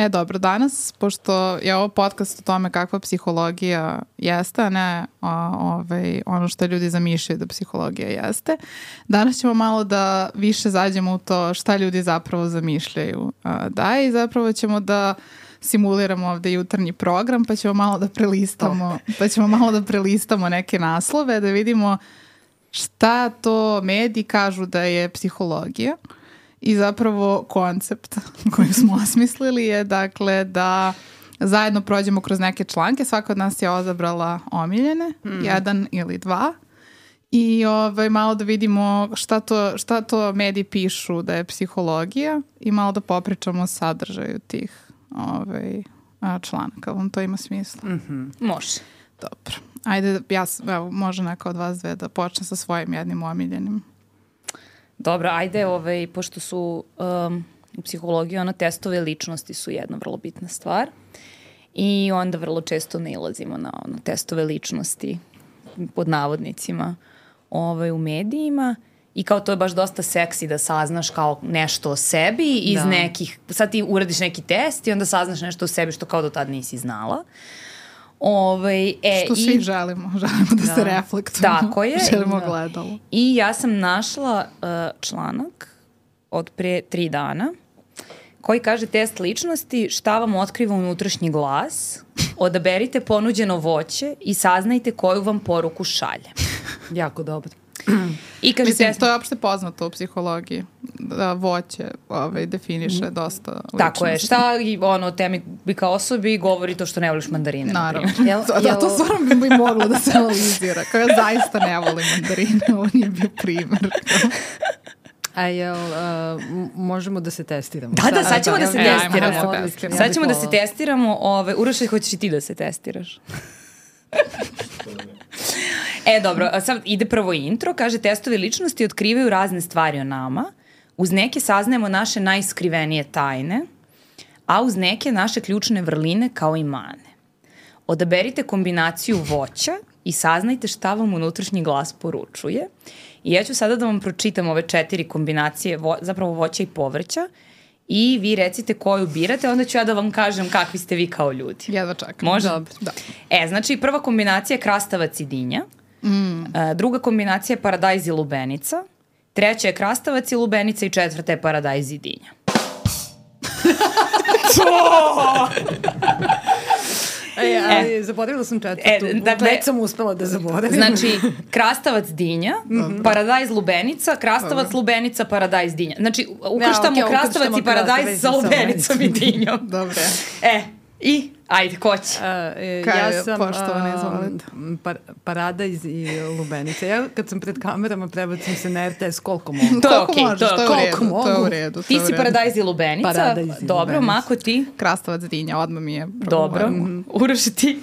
E, dobro, danas, pošto je ovo podcast o tome kakva psihologija jeste, a ne a, ovaj, ono što ljudi zamišljaju da psihologija jeste, danas ćemo malo da više zađemo u to šta ljudi zapravo zamišljaju a, da i zapravo ćemo da simuliramo ovde jutarnji program, pa ćemo malo da prelistamo, pa ćemo malo da prelistamo neke naslove, da vidimo šta to mediji kažu da je psihologija. I zapravo koncept koji smo osmislili je dakle da zajedno prođemo kroz neke članke. Svaka od nas je odabrala omiljene, mm. jedan ili dva. I ovaj, malo da vidimo šta to, šta to mediji pišu da je psihologija i malo da popričamo o sadržaju tih ovaj, članaka. Vam to ima smisla? Mm -hmm. Može. Dobro. Ajde, ja, evo, može neka od vas dve da počne sa svojim jednim omiljenim. Dobro, ajde, ovaj, pošto su um, u psihologiji ono testove ličnosti su jedna vrlo bitna stvar i onda vrlo često ne ilazimo na ono, testove ličnosti pod navodnicima ovaj, u medijima i kao to je baš dosta seksi da saznaš kao nešto o sebi iz da. nekih, sad ti uradiš neki test i onda saznaš nešto o sebi što kao do tad nisi znala. Uh, Ovaj, e, Što svi i, želimo, želimo da, da se reflektujemo. Tako je. želimo da. gledalo. I ja sam našla uh, članak od pre tri dana koji kaže test ličnosti šta vam otkriva unutrašnji glas, odaberite ponuđeno voće i saznajte koju vam poruku šalje. jako dobro. I kaže Mislim, to je opšte poznato u psihologiji. Da voće ovaj, definiše mm. dosta ličnosti. Tako je. Šta i ono, temi bi kao osobi govori to što ne voliš mandarine. Naravno. Jel, jel... Da, to stvarno bi, moglo da se analizira. Kao ja zaista ne volim mandarine, ovo nije bio primer. A jel, uh, možemo da se testiramo? Da, da, sad ćemo da, da se e, testiramo. Ja, sad ćemo da se testiramo. Ove, Uroše, hoćeš i ti da se testiraš? e, dobro, sad ide prvo intro. Kaže, testovi ličnosti otkrivaju razne stvari o nama. Uz neke saznajemo naše najskrivenije tajne, a uz neke naše ključne vrline kao i mane. Odaberite kombinaciju voća i saznajte šta vam unutrašnji glas poručuje. I ja ću sada da vam pročitam ove četiri kombinacije, vo, zapravo voća i povrća, i vi recite koju birate, onda ću ja da vam kažem kakvi ste vi kao ljudi. Jedva čekam. Može? Dobro. Da. E, znači prva kombinacija je krastavac i dinja, mm. E, druga kombinacija je paradajz i lubenica, treća je krastavac i lubenica i četvrta je paradajz i dinja. E, ali e, zaboravila sam četvrtu. E, dakle, Već sam uspela da zaboravim. Znači, krastavac dinja, mm -hmm. paradajz lubenica, krastavac Dobro. lubenica, paradajz dinja. Znači, ukrštamo ja, okay, krastavac i paradajz sa lubenicom i dinjom. Dobro. E, I, ajde, ko će? Uh, e, ja sam poštovana, izvolite. Par, paradajz i lubenica. Ja kad sam pred kamerama prebacim se na RTS koliko mogu. To je okej, okay, to, to, je u redu, to je u redu. Ti si paradajz i lubenica. Paradajz i Dobro, lubenica. Mako ti? Krastavac dinja, odmah mi je Dobro, mm -hmm. Uroš ti?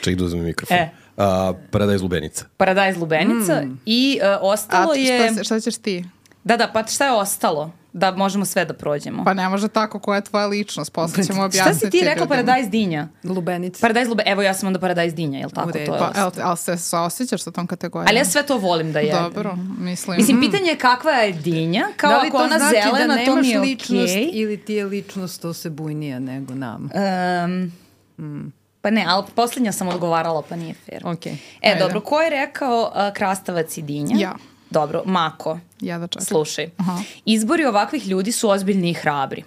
Ček da uzmem mikrofon. E. Uh, paradajz lubenica. Paradajz lubenica mm. i uh, ostalo A, je... Šta, šta ćeš ti? Da, da, pa šta je ostalo? da možemo sve da prođemo. Pa ne može tako, koja je tvoja ličnost, posle ćemo objasniti. Šta si ti rekao paradajz dinja? Lubenica. Paradajz lubenica, evo ja sam onda paradajz dinja, je li tako to? Pa, el, ali se osjećaš sa tom kategorijom? Ali ja sve to volim da jedem. Dobro, mislim. Mislim, pitanje je kakva je dinja, kao da ako ona znači zelena, da to mi je okej. ličnost ili ti je ličnost to se bujnija nego nam? Um, mm. Pa ne, ali poslednja sam odgovarala, pa nije fair. Okay. E, Ajde. dobro, ko je rekao uh, krastavac i dinja? Ja. Dobro, Mako. Ja da čekam. Slušaj. Aha. Izbori ovakvih ljudi su ozbiljni i hrabri.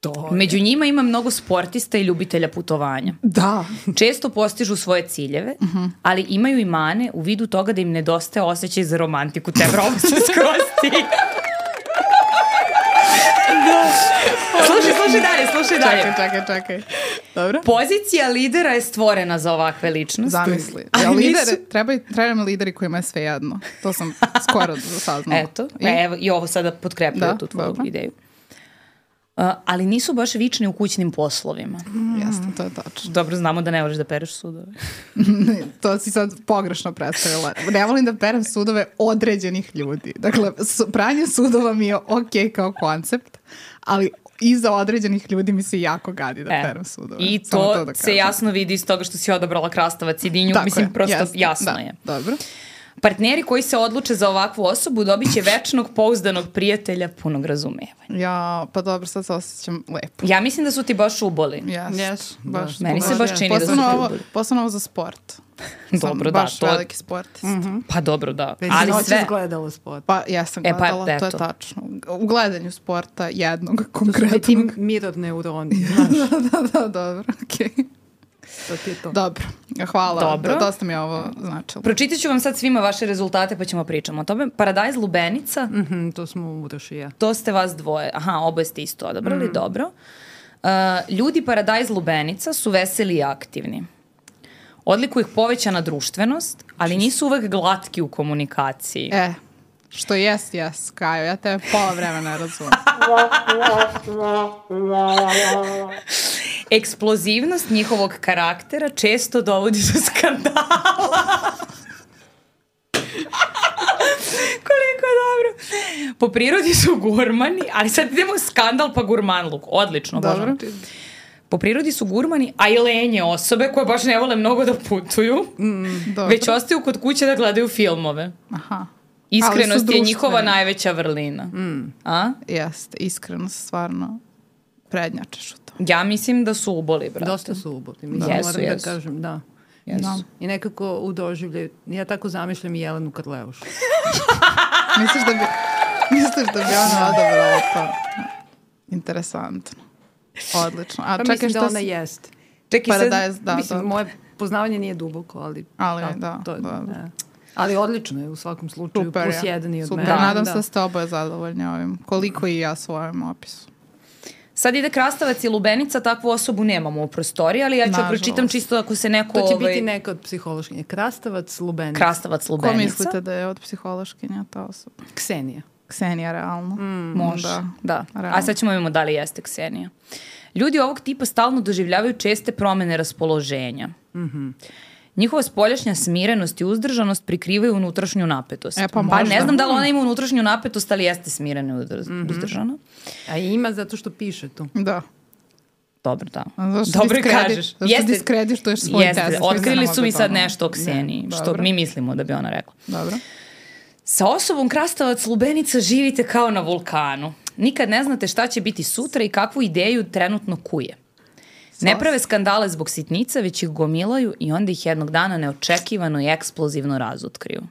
To Među njima ima mnogo sportista i ljubitelja putovanja. Da. Često postižu svoje ciljeve, uh -huh. ali imaju i mane u vidu toga da im nedostaje osjećaj za romantiku. Te bravo se skroz slušaj, slušaj dalje, slušaj dalje. Čekaj, čekaj, čekaj. Dobro. Pozicija lidera je stvorena za ovakve ličnosti. Zamisli. Ja, lider, nisu... treba, treba mi lideri kojima je sve jedno. To sam skoro saznala. Eto, I, e, evo, i ovo sada potkrepuje da, tu tvoju dobro. ideju. Uh, ali nisu baš vični u kućnim poslovima. Mm, Jeste, to je tačno. Dobro, znamo da ne voliš da pereš sudove. to si sad pogrešno predstavila. Ne volim da perem sudove određenih ljudi. Dakle, pranje sudova mi je ok kao koncept, ali iza određenih ljudi mi se jako gadi da e, perem sudove. I to, to da se jasno vidi iz toga što si odabrala krastavac i dinju. Tako Mislim, je, prosto jasno da, je. Dobro. Partneri koji se odluče za ovakvu osobu dobit će večnog pouzdanog prijatelja punog razumevanja. Ja, pa dobro, sad se osjećam lepo. Ja mislim da su ti baš uboli. Yes, Yes, baš. da. Meni se baš čini da su posebno ti ovo, uboli. posebno ovo za sport. Dobro, da, baš to- veliki sportist. Pa dobro, da. Već Ali noćas sve... gledala sport. Pa ja sam E, pa, gledala, to je tačno. U gledanju sporta jednog To su ti konkretnog. miror neuroni, znaš, da, da, dobro, okej. to ti je to. Dobro, hvala. Dobro. Da, dosta mi je ovo značilo. Pročitat ću vam sad svima vaše rezultate pa ćemo pričamo o tome. Paradajz Lubenica, Mhm, to smo Uroš i ja. to ste vas dvoje. Aha, oboje ste isto odabrali, dobro. Uh, ljudi Paradajz Lubenica su veseli i aktivni. Odliku ih povećana društvenost, ali nisu uvek glatki u komunikaciji. E, što jes, jes, Kajo, ja tebe pola vremena razumem. Eksplozivnost njihovog karaktera često dovodi do skandala. Koliko je dobro. Po prirodi su gurmani, ali sad idemo skandal pa gurmanluk. Odlično, Dobro. božam ti. Po prirodi su gurmani, a i lenje osobe koje baš ne vole mnogo da putuju, Dobro. već ostaju kod kuće da gledaju filmove. Aha. Iskrenost je njihova najveća vrlina. A? Jeste, iskreno stvarno prednjačeš u to. Ja mislim da su uboli, brate. Dosta su uboli. Mislim, Jesu, moram jesu. da kažem, da. Jesu. Da. I nekako u doživlje, ja tako zamišljam i Jelenu Karleušu. Misliš da bi, misliš da bi ona odabrala to? Interesantno. Odlično. A Pa čekaj, mislim da ona si- jeste. Čekaj, sad, Paradise, da, mislim, da. moje poznavanje nije duboko, ali... Ali, da, to je, dobro. da. Ali odlično je u svakom slučaju, Super, plus ja. jedan i od Super. mene. Nadam se da ste oboje zadovoljni ovim. Koliko i ja svojom opisu. Sad ide krastavac i lubenica, takvu osobu nemamo u prostoriji, ali ja ću Nažalost. pročitam čisto ako se neko... To će ovaj, biti neka od psihološkinja. Krastavac, Lubenica. Krastavac Ko lubenica. mislite da je od psihološkinja ta osoba? Ksenija. Ksenija, realno. Može, Da. da. Realno. A sad ćemo vidimo da li jeste Ksenija. Ljudi ovog tipa stalno doživljavaju česte promene raspoloženja. Njihova spoljašnja smirenost i uzdržanost prikrivaju unutrašnju napetost. E, pa pa možda. ne znam da li ona ima unutrašnju napetost, ali jeste smirena i udrž- uzdržana. A ima zato što piše tu. Da. Dobro, da. Zašto Dobro kažeš. Zašto diskredituješ svoj Jeste, test? otkrili su mi da sad to, nešto o Kseniji, što Dobro. mi mislimo da bi ona rekla. Dobro. Sa osobom krastavac lubenica živite kao na vulkanu. Nikad ne znate šta će biti sutra i kakvu ideju trenutno kuje. Ne prave skandale zbog sitnica, već ih gomilaju i onda ih jednog dana neočekivano i eksplozivno razotkriju.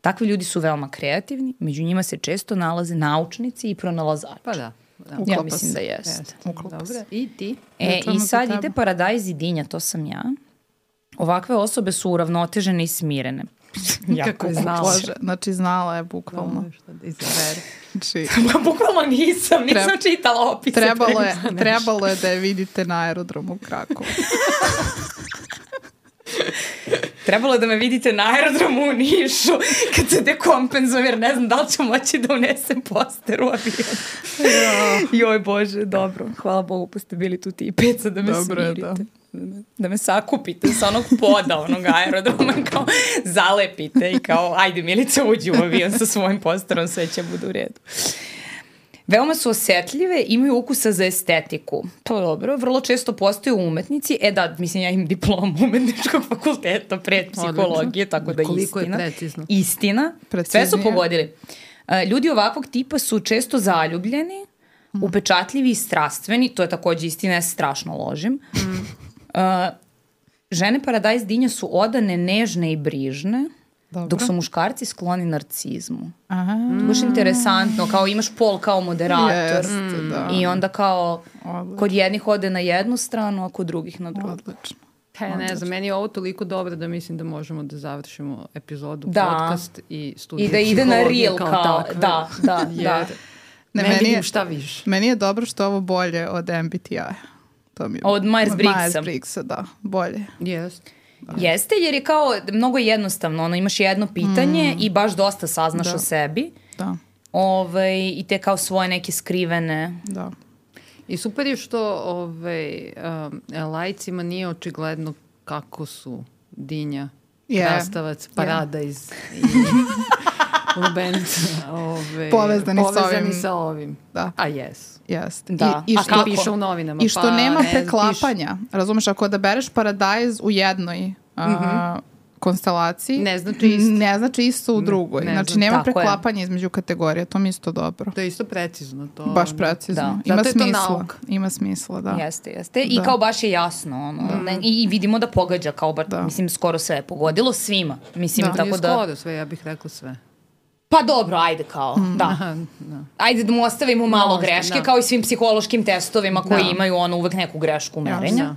Takvi ljudi su veoma kreativni, među njima se često nalaze naučnici i pronalazači. Pa da. da. Ja mislim se. da jeste. Jeste. Se. I ti? E, I sad ide paradajz i dinja, to sam ja. Ovakve osobe su uravnotežene i smirene. Kako je znala. Bože, znači znala je bukvalno. Dobro, šta da izabere. Znači, bukvalno nisam, nisam Treba- čitala opise. trebalo je, trebalo je da je vidite na aerodromu u Krakovu. Trebalo je da me vidite na aerodromu u Nišu kad se dekompenzujem jer ne znam da li ću moći da unesem poster u avion. Joj Bože, dobro. Hvala Bogu pa ste bili tu ti i peca da me Dobro je, smirite. Da. Me sakupite sa onog poda onog aerodroma kao zalepite i kao ajde Milica uđi u avion sa svojim posterom sve će bude u redu. Veoma su osetljive, imaju ukusa za estetiku. To je dobro. Vrlo često postaju umetnici. E da, mislim, ja imam diplom umetničkog fakulteta pred psihologije, tako da Koliko je istina. precizno. Istina. Sve Preciznije. su pogodili. E, Ljudi ovakvog tipa su često zaljubljeni, upečatljivi i strastveni. To je takođe istina, ja se strašno ložim. E, žene Paradajz Dinja su odane, nežne i brižne, Dobro. dok su muškarci skloni narcizmu. Aha. To je baš interesantno, kao imaš pol kao moderator. Jeste, da. I onda kao Odlično. kod jednih ode na jednu stranu, a kod drugih na drugu. Odlično. Pa ja ne znam, meni je ovo toliko dobro da mislim da možemo da završimo epizodu, Da. podcast i studiju I da ide na reel kao, takve. da, da, Jer da. Ne, ne, meni vidim je- šta više. Meni je dobro što ovo bolje od MBTI-a. To mi je... Od Myers-Briggsa. Myers-Briggsa, da. Bolje. Jest. Jeste, jer je kao mnogo jednostavno, ono, imaš jedno pitanje i baš dosta saznaš Da. o sebi. Da, Ovaj, I te kao svoje neke skrivene. da. I super je što ovaj, um, lajcima nije očigledno kako su Dinja, Je. Krastavac, Paradajz i Lubenica ovaj, Povezani povezani ovim. sa ovim. Da. A jes. Jeste. Da. I, i A što, kako? Piše u novinama. I što pa, nema ne, preklapanja. Razumeš, ako odabereš paradajz u jednoj a, konstelaciji Ne znači isto. ne znači isto u drugoj. ne znači znam, nema tako je. preklapanja između kategorija, to mi je isto dobro. To je isto precizno. To, Baš precizno. Da. Ima Zato je to smisla. nauka. Ima smisla, da. Jeste, jeste. I Da. kao baš je jasno. Ono, ne, i, vidimo da pogađa kao bar, Da. mislim, skoro sve je pogodilo svima. Mislim, Da. tako da... skoro sve, ja bih rekla sve. Pa dobro, ajde kao, da. Aha, da. Ajde da mu ostavimo malo Možda, greške, da. kao i svim psihološkim testovima koji Da. imaju ono uvek neku grešku merenja.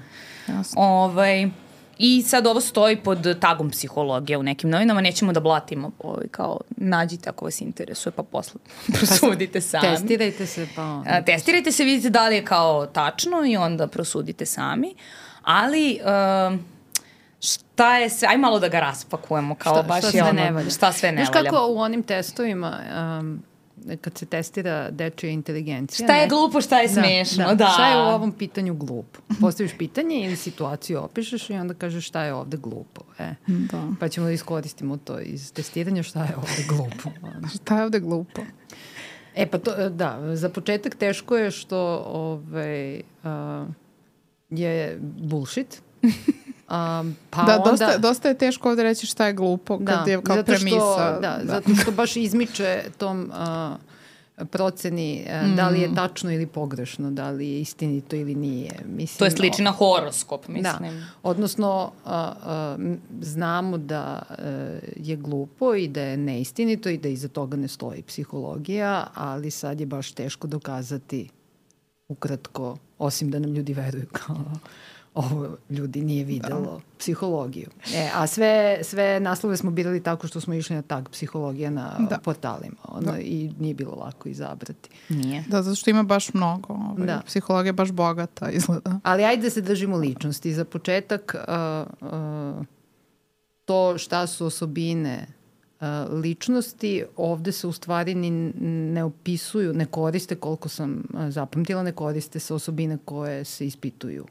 Da. Jasno. Ovaj, I sad ovo stoji pod tagom psihologije u nekim novinama, nećemo da blatimo, ovaj, kao nađite ako vas interesuje, pa posle prosudite sami. Testirajte se pa onda. A, testirajte se, vidite da li je kao tačno i onda prosudite sami. Ali, um, šta je sve, aj malo da ga raspakujemo, kao Šta- baš šta je ono, ne valja? šta sve ne Znaš valja. kako u onim testovima, um, kad se testira dečija inteligencija... Šta je ne- glupo, šta je smešno, da. Šta je u ovom pitanju glupo? Postaviš pitanje ili situaciju opišeš i onda kažeš šta je ovde glupo. E. Da. Pa ćemo da iskoristimo to iz testiranja šta je ovde glupo. Šta je ovde glupo? E pa to, da, za početak teško je što ovaj, uh, je bullshit. Um, pa da, onda, dosta, dosta je teško ovde reći šta je glupo kad je kao zato premisa. Što, da, zato što baš izmiče tom uh, proceni uh, da li Mm. je tačno ili pogrešno, da li je istinito ili nije. Mislim, To je sliči na horoskop, Da, mislim. odnosno a, a, m, znamo da e, je glupo i da je neistinito i da iza toga ne stoji psihologija, ali sad je baš teško dokazati ukratko, osim da nam ljudi veruju kao ovo ljudi nije videlo psihologiju. E, a sve, sve naslove smo birali tako što smo išli na tag psihologija na Da. portalima ono, i nije bilo lako izabrati. Nije. Da, zato što ima baš mnogo. Ovaj, Da. Psihologija je baš bogata, izgleda. Ali ajde da se držimo ličnosti. Za početak, uh, uh, to šta su osobine uh, ličnosti, ovde se u stvari ni ne opisuju, ne koriste, koliko sam uh, zapamtila, ne koriste se osobine koje se ispituju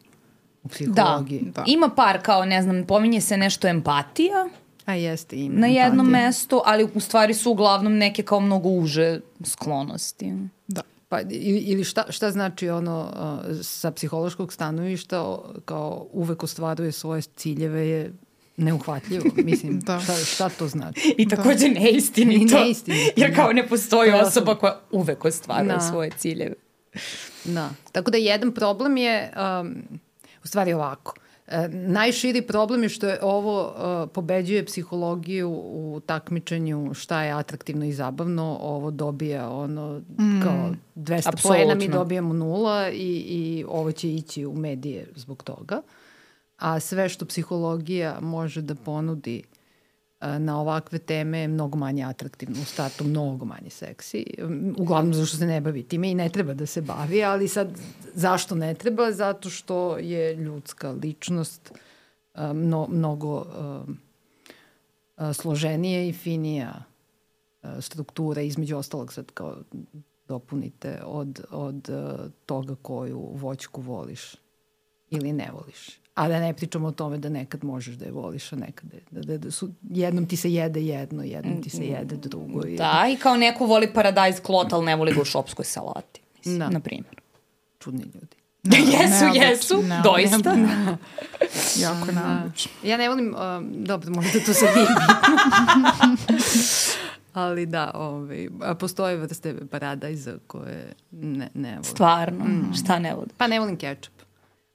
u Da. psihologiji. Da. Ima par kao, ne znam, pominje se nešto empatija A jeste, ima. na jednom empatija. mestu, ali u stvari su uglavnom neke kao mnogo uže sklonosti. Da. Pa, ili, šta, šta znači ono sa psihološkog stanovišta kao uvek ostvaruje svoje ciljeve je neuhvatljivo. Mislim, Da. šta, šta to znači? I takođe neistinito. I neistinito, Jer kao da. ne postoji osoba osoba. koja uvek ostvaruje Da. svoje ciljeve. Da. Tako da jedan problem je, um, u stvari ovako, E, najširi problem je što je ovo uh, pobeđuje psihologiju u takmičenju šta je atraktivno i zabavno, ovo dobija ono kao 200 Apsolutno. poena, mi dobijamo nula i, i ovo će ići u medije zbog toga. A sve što psihologija može da ponudi e, na ovakve teme je mnogo manje atraktivno u startu, mnogo manje seksi. Uglavnom zašto se ne bavi time i ne treba da se bavi, ali sad zašto ne treba? Zato što je ljudska ličnost mno, mnogo složenija i finija struktura, između ostalog sad kao dopunite od, od toga koju voćku voliš ili ne voliš. A da ne pričamo o tome da nekad možeš da je voliš, a nekad je, da, da, da su, jednom ti se jede jedno, jednom ti se jede drugo. I, Da, i kao neko voli paradajz klot, ali ne voli ga u šopskoj salati. Mislim, Da. na primjer. Čudni ljudi. jesu, neobično, jesu, neobično. doista. Jako neobično. Ja ne volim, um, dobro, možda to sad nije Ali da, ovaj, a postoje vrste paradajza koje ne, ne volim. Stvarno, šta ne voli? Pa ne volim kečap.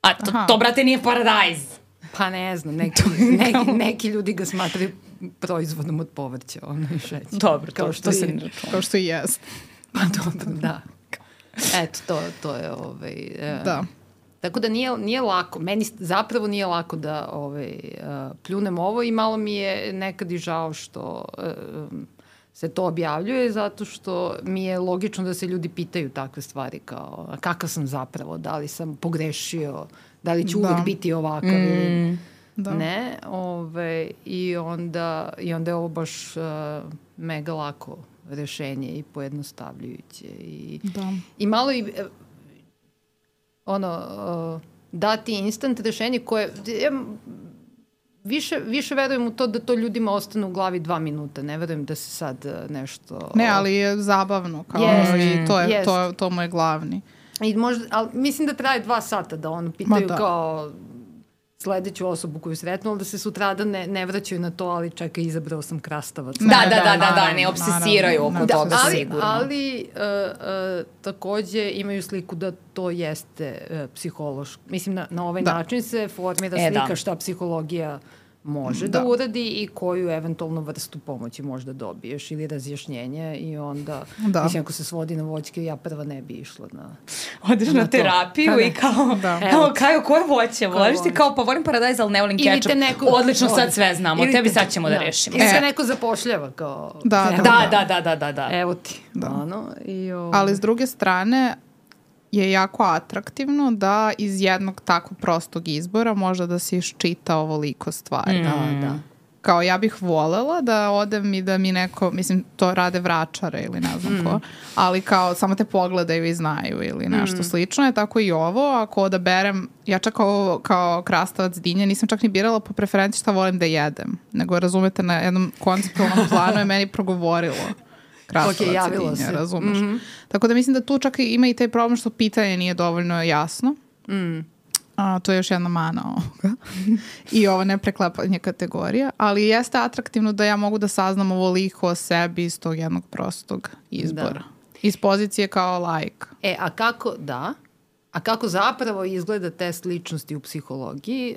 A to, Aha. to, brate, nije paradajz. Pa ne znam, neki, neki, neki ljudi ga smatraju proizvodom od povrća, ono i šećer. Dobro, to, Kao što se ne. Kao što i jest. Pa dobro, da. Eto, to, to je ovaj... e, Da. Tako da nije, nije lako, meni zapravo nije lako da ovaj, uh, pljunem ovo i malo mi je nekad i žao što uh, se to objavljuje zato što mi je logično da se ljudi pitaju takve stvari kao kakav sam zapravo, da li sam pogrešio, da li ću Da. uvek biti ovakav ili Da. ne. Ove, i, onda, I onda je ovo baš uh, mega lako rešenje i pojednostavljujuće i Da. I malo i e, ono uh, dati instant rešenje koje ja, više, više verujem u to da to ljudima ostane u glavi dva minuta. Ne verujem da se sad uh, nešto... Ne, ali je zabavno. Kao, Jest. I to je, Jest. to, to mu je glavni. I možda, ali mislim da traje dva sata da ono pitaju da. kao sledeću osobu koju sretnu, ali da se sutrada ne, ne vraćaju na to, ali čekaj, izabrao sam krastavac. Da, da, da, da, da, ne obsesiraju oko naravno. toga ali, sigurno. Ali uh, uh, takođe imaju sliku da to jeste uh, psihološko. Mislim, na, na ovaj Da. način se formira E, da. slika šta psihologija može da. Da. uradi i koju eventualno vrstu pomoći možda dobiješ ili razjašnjenje i onda, Da. mislim, ako se svodi na voćke, ja prva ne bi išla na... Odeš na to. terapiju Pa i kao, Da. kao, Evo ti. kao, koje voće voliš ti? Kao, pa volim paradajz, ali ne volim Ili kečup. te neko... Odlično, sad sve znamo. Ili Tebi te- sad ćemo da, rešimo. Ili se E. neko zapošljava kao... Da, Da, da, da, da, da, da. Evo ti. Da. Ono, i, o... Ali s druge strane je jako atraktivno da iz jednog tako prostog izbora može da se iščita ovoliko stvari. Da, da. Kao ja bih volela da odem i da mi neko, mislim, to rade vračare ili ne znam ko, ali kao samo te pogledaju i znaju ili nešto slično je tako i ovo. Ako odaberem, ja čak ovo kao krastavac dinje nisam čak ni birala po preferenciji šta volim da jedem, nego razumete na jednom konceptualnom planu je meni progovorilo krastavac Ok, i javilo dinje, se. razumeš? Tako da mislim da tu čak ima i taj problem što pitanje nije dovoljno jasno. A, to je još jedna mana ovoga. I ovo nepreklapanje kategorija. Ali jeste atraktivno da ja mogu da saznam ovoliko o sebi iz tog jednog prostog izbora. Da. Iz pozicije kao lajka. E, a kako, da, a kako zapravo izgleda test ličnosti u psihologiji?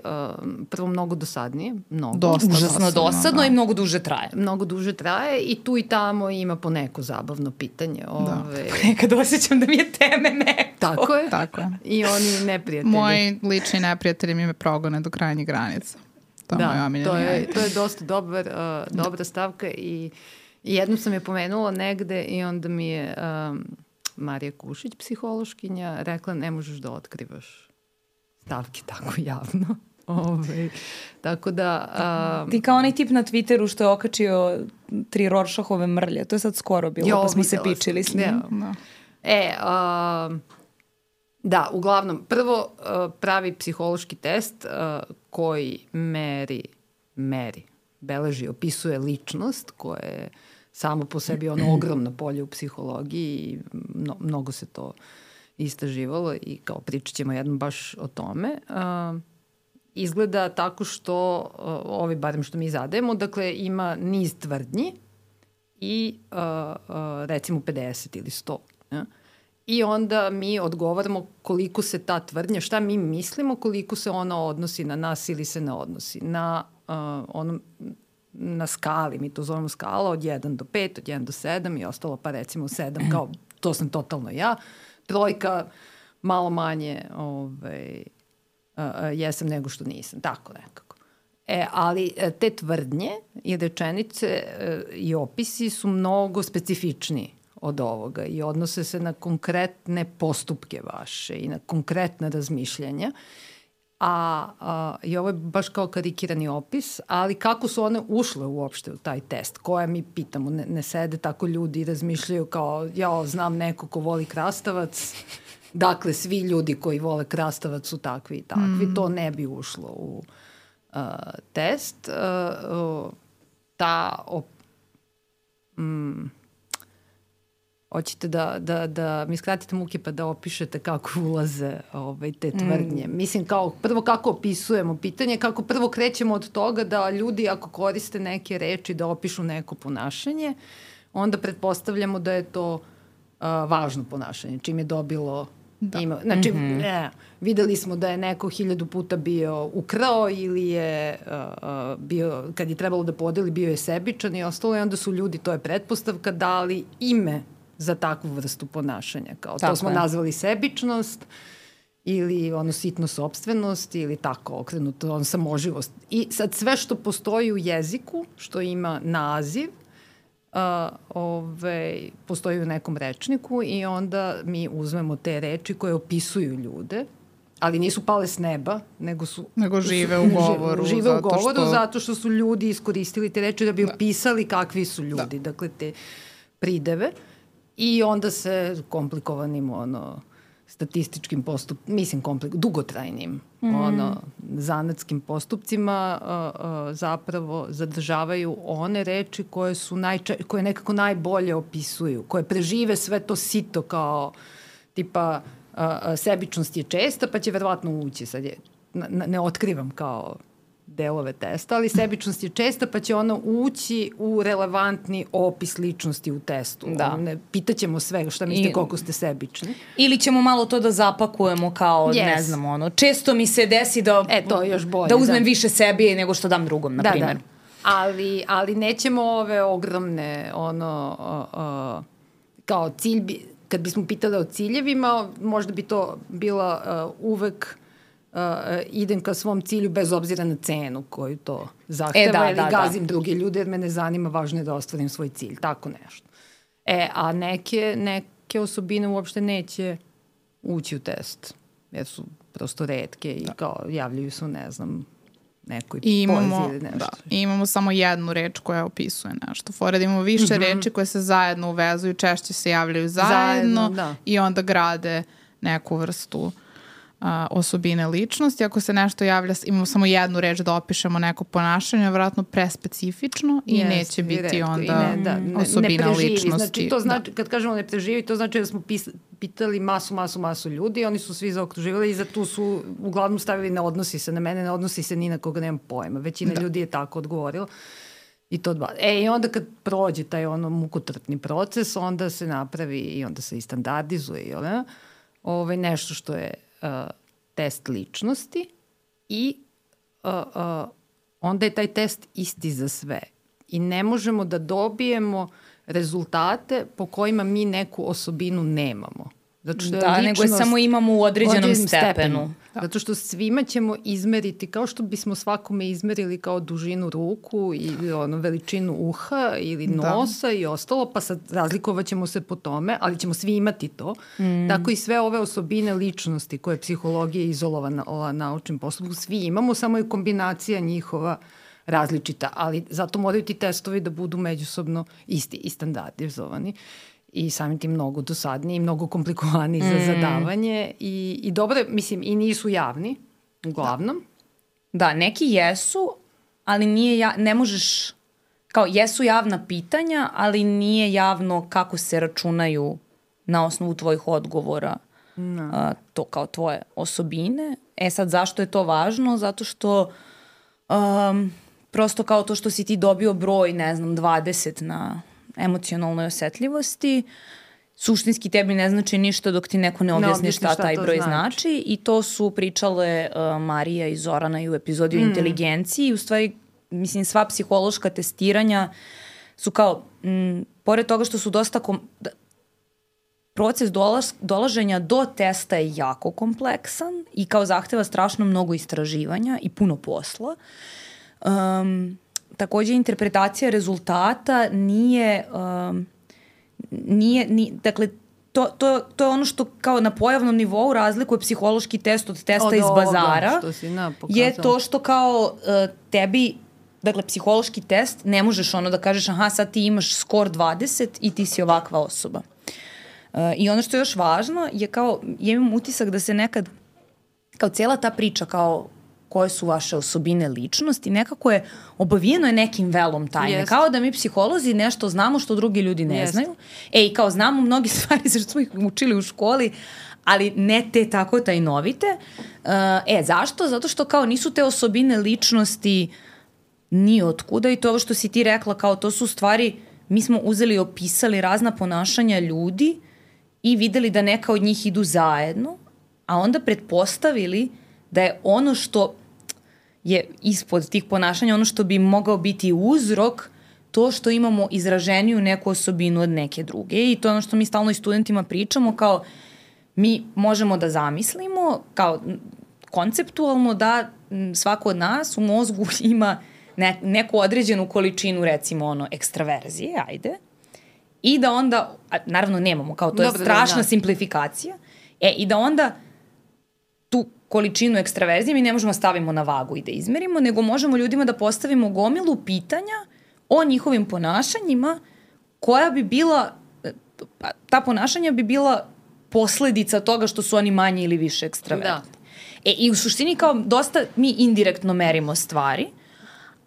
Prvo, mnogo dosadnije, mnogo. Dosta Užasno dosadno, dosadno da. i mnogo duže traje. Mnogo duže traje i tu i tamo ima po neko zabavno pitanje. Ove, Nekad osjećam da mi je teme meko. Tako je. Tako je. I oni neprijatelji. Moji lični neprijatelji mi me progone do krajnjih granica. To da, to je, to je dosta dobar, uh, dobra stavka i, i jednom sam je pomenula negde i onda mi je um, Marija Kušić, psihološkinja, rekla ne možeš da otkrivaš stavke tako javno. Ove, tako da... Um, Ti kao onaj tip na Twitteru što je okačio tri Rorschachove mrlje. To je sad skoro bilo, Jo, pa smo se pičili s njim. Da. Da. E, um, da, uglavnom, prvo uh, pravi psihološki test uh, koji meri, meri, beleži, opisuje ličnost koja je samo po sebi ono ogromno polje u psihologiji i mno, mnogo se to istraživalo i kao pričat ćemo jednom baš o tome. Uh, izgleda tako što, uh, ovi barem što mi zadajemo, dakle ima niz tvrdnji i uh, uh, recimo 50 ili 100. Ja? I onda mi odgovaramo koliko se ta tvrdnja, šta mi mislimo, koliko se ona odnosi na nas ili se ne odnosi. Na, uh, onom, na skali, mi to zovemo skala od 1 do 5, od 1 do 7 i ostalo pa recimo 7 kao to sam totalno ja. Trojka malo manje ovaj, jesam nego što nisam, tako nekako. E, ali e, te tvrdnje i rečenice e, i opisi su mnogo specifičniji od ovoga i odnose se na konkretne postupke vaše i na konkretne razmišljanja. A, a i ovo je baš kao karikirani opis, ali kako su one ušle uopšte u taj test? Koje mi pitamo? Ne, ne sede tako ljudi i razmišljaju kao, ja znam neko ko voli krastavac, dakle svi ljudi koji vole krastavac su takvi i takvi. Mm. To ne bi ušlo u uh, test. Uh, uh, ta op, mm, hoćete da, da, da mi skratite muke pa da opišete kako ulaze ovaj, te tvrdnje. Mm. Mislim, kao, prvo kako opisujemo pitanje, kako prvo krećemo od toga da ljudi ako koriste neke reči da opišu neko ponašanje, onda pretpostavljamo da je to uh, važno ponašanje, čim je dobilo Da. Ima, znači, mm -hmm. ne, videli smo da je neko hiljadu puta bio ukrao ili je uh, bio, kad je trebalo da podeli, bio je sebičan i ostalo i onda su ljudi, to je pretpostavka, dali ime za takvu vrstu ponašanja. Kao, Tako to smo je. nazvali sebičnost ili ono sitno sobstvenost ili tako okrenuto on samoživost. I sad sve što postoji u jeziku, što ima naziv, uh, ove, postoji u nekom rečniku i onda mi uzmemo te reči koje opisuju ljude, ali nisu pale s neba, nego su... Nego žive u govoru, Žive u zato govoru što- zato što su ljudi iskoristili te reči da bi opisali kakvi su ljudi. Dakle, te prideve. I onda se komplikovanim ono, statističkim postup, mislim komplik, dugotrajnim mm. ono, zanatskim postupcima uh, uh, zapravo zadržavaju one reči koje su najča, koje nekako najbolje opisuju, koje prežive sve to sito kao tipa uh, sebičnost je česta pa će verovatno ući sad je na, ne otkrivam kao delove testa, ali sebičnost je česta pa će ono ući u relevantni opis ličnosti u testu. Da. Ne, pitaćemo sve šta mislite I- koliko ste sebični. Ili ćemo malo to da zapakujemo kao, Yes. ne znam, ono, često mi se desi da, E, to još bolje, da uzmem da. više sebi nego što dam drugom, na primjer. Da, da. Ali, ali nećemo ove ogromne, ono, uh, uh, kao cilj, bi, kad bismo pitali o ciljevima, možda bi to bila uh, uvek uh, idem ka svom cilju bez obzira na cenu koju to zahteva E, da, ili da, da. gazim druge ljude jer me ne zanima, važno je da ostvarim svoj cilj, tako nešto. E, a neke, neke osobine uopšte neće ući u test, jer su prosto redke i kao javljaju se, ne znam, nekoj I imamo, ili nešto. da, i imamo samo jednu reč koja opisuje nešto. Fora da imamo više Mhm. reči koje se zajedno uvezuju, češće se javljaju zajedno, Zajedno, da. i onda grade neku vrstu a, osobine ličnosti. Ako se nešto javlja, imamo samo jednu reč da opišemo neko ponašanje, vjerojatno prespecifično i Jeste, neće biti retko. I onda ne, da, ne, osobina ne preživi. ličnosti. Znači, to Da. znači, kad kažemo ne preživi, to znači da smo pis, pitali masu, masu, masu ljudi, oni su svi zaokruživali i za tu su uglavnom stavili ne odnosi se na mene, ne odnosi se ni na koga nemam pojma. Većina Da. ljudi je tako odgovorila. I to dva. E, i onda kad prođe taj ono mukotrpni proces, onda se napravi i onda se i standardizuje, jel ne? Ovaj, nešto što je uh, test ličnosti i uh, uh, onda je taj test isti za sve. I ne možemo da dobijemo rezultate po kojima mi neku osobinu nemamo. Zato što je Da, nego je ličnost samo imamo u određenom određenom stepenu. Da. Zato što svima ćemo izmeriti, kao što bismo svakome izmerili kao dužinu ruku ili ono, veličinu uha ili Da. nosa i ostalo, pa sad razlikovat ćemo se po tome, ali ćemo svi imati to. Mm. Tako i sve ove osobine ličnosti koje psihologija izolovana ova naučnim postupkom, svi imamo, samo je kombinacija njihova različita, ali zato moraju ti testovi da budu međusobno isti i standardizovani i samim tim mnogo dosadniji i mnogo komplikovaniji za zadavanje i, i dobro, mislim, i nisu javni, uglavnom. Da, neki jesu, ali nije ja, ne možeš, kao jesu javna pitanja, ali nije javno kako se računaju na osnovu tvojih odgovora no. a, to kao tvoje osobine. E sad, zašto je to važno? Zato što um, prosto kao to što si ti dobio broj, ne znam, 20 na emocionalnoj osetljivosti, suštinski tebi ne znači ništa dok ti neko ne objasni objasni šta, šta taj broj znači. znači. I to su pričale uh, Marija i Zorana i u epizodi Mm. o inteligenciji. I u stvari, mislim, sva psihološka testiranja su kao, m, pored toga što su dosta kom, da, proces dolaz, dolaženja do testa je jako kompleksan i kao zahteva strašno mnogo istraživanja i puno posla. Um, takođe, interpretacija rezultata nije, um, nije, ni, dakle, to, to, to je ono što kao na pojavnom nivou razlikuje psihološki test od testa Od iz ovoga bazara. što si, na, je pokazala. to što kao uh, tebi dakle, psihološki test, ne možeš ono da kažeš aha, sad ti imaš skor 20 i ti si ovakva osoba. Uh, I ono što je još važno je kao, ja imam utisak da se nekad, kao cijela ta priča kao koje su vaše osobine ličnosti, nekako je obavijeno je nekim velom tajne. Jest. Kao da mi psiholozi nešto znamo što drugi ljudi ne Jest. znaju. E, i kao znamo mnogi stvari za što smo ih učili u školi, ali ne te tako tajnovite. Uh, e, zašto? Zato što kao nisu te osobine ličnosti ni otkuda i to ovo što si ti rekla, kao to su stvari, mi smo uzeli i opisali razna ponašanja ljudi i videli da neka od njih idu zajedno, a onda pretpostavili da je ono što je ispod tih ponašanja, ono što bi mogao biti uzrok, to što imamo izraženiju neku osobinu od neke druge i to je ono što mi stalno i studentima pričamo kao mi možemo da zamislimo kao konceptualno da svako od nas u mozgu ima ne, neku određenu količinu recimo ono ekstraverzije, ajde, i da onda, a, naravno nemamo, kao to je Dobro, da, strašna da. simplifikacija, e i da onda tu količinu ekstraverzije mi ne možemo stavimo na vagu i da izmerimo, nego možemo ljudima da postavimo gomilu pitanja o njihovim ponašanjima koja bi bila, pa, ta ponašanja bi bila posledica toga što su oni manje ili više ekstravertni. Da. E, I u suštini kao dosta mi indirektno merimo stvari,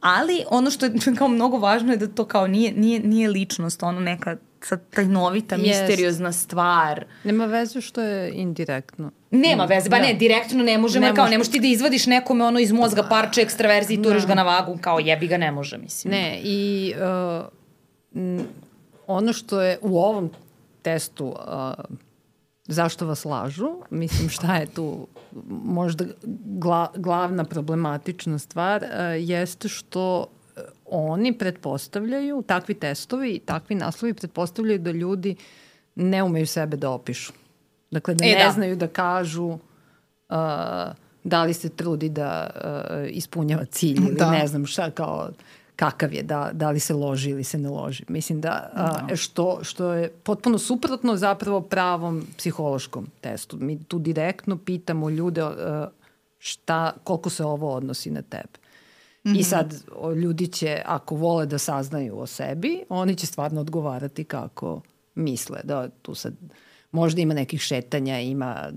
ali ono što je kao mnogo važno je da to kao nije, nije, nije ličnost, ono neka sad tajnovita, Jest. misteriozna stvar. Nema veze što je indirektno. Nema veze, ba Da. ne, direktno ne možemo, Ne kao ne možeš ti da izvadiš nekome ono iz mozga parče ekstraverzije i turiš ga na vagu, kao jebi ga ne može, mislim. Ne, i uh, n- ono što je u ovom testu uh, zašto vas lažu, mislim šta je tu možda gla, glavna problematična stvar, uh, jeste što oni pretpostavljaju, takvi testovi i takvi naslovi pretpostavljaju da ljudi ne umeju sebe da opišu. Dakle, da E, ne da. znaju da kažu uh, da li se trudi da uh, ispunjava cilj ili Da. ne znam šta kao kakav je, da, da li se loži ili se ne loži. Mislim da, a, što, što je potpuno suprotno zapravo pravom psihološkom testu. Mi tu direktno pitamo ljude a, šta, koliko se ovo odnosi na tebe. I sad o, ljudi će, ako vole da saznaju o sebi, oni će stvarno odgovarati kako misle. Da, tu sad možda ima nekih šetanja, ima,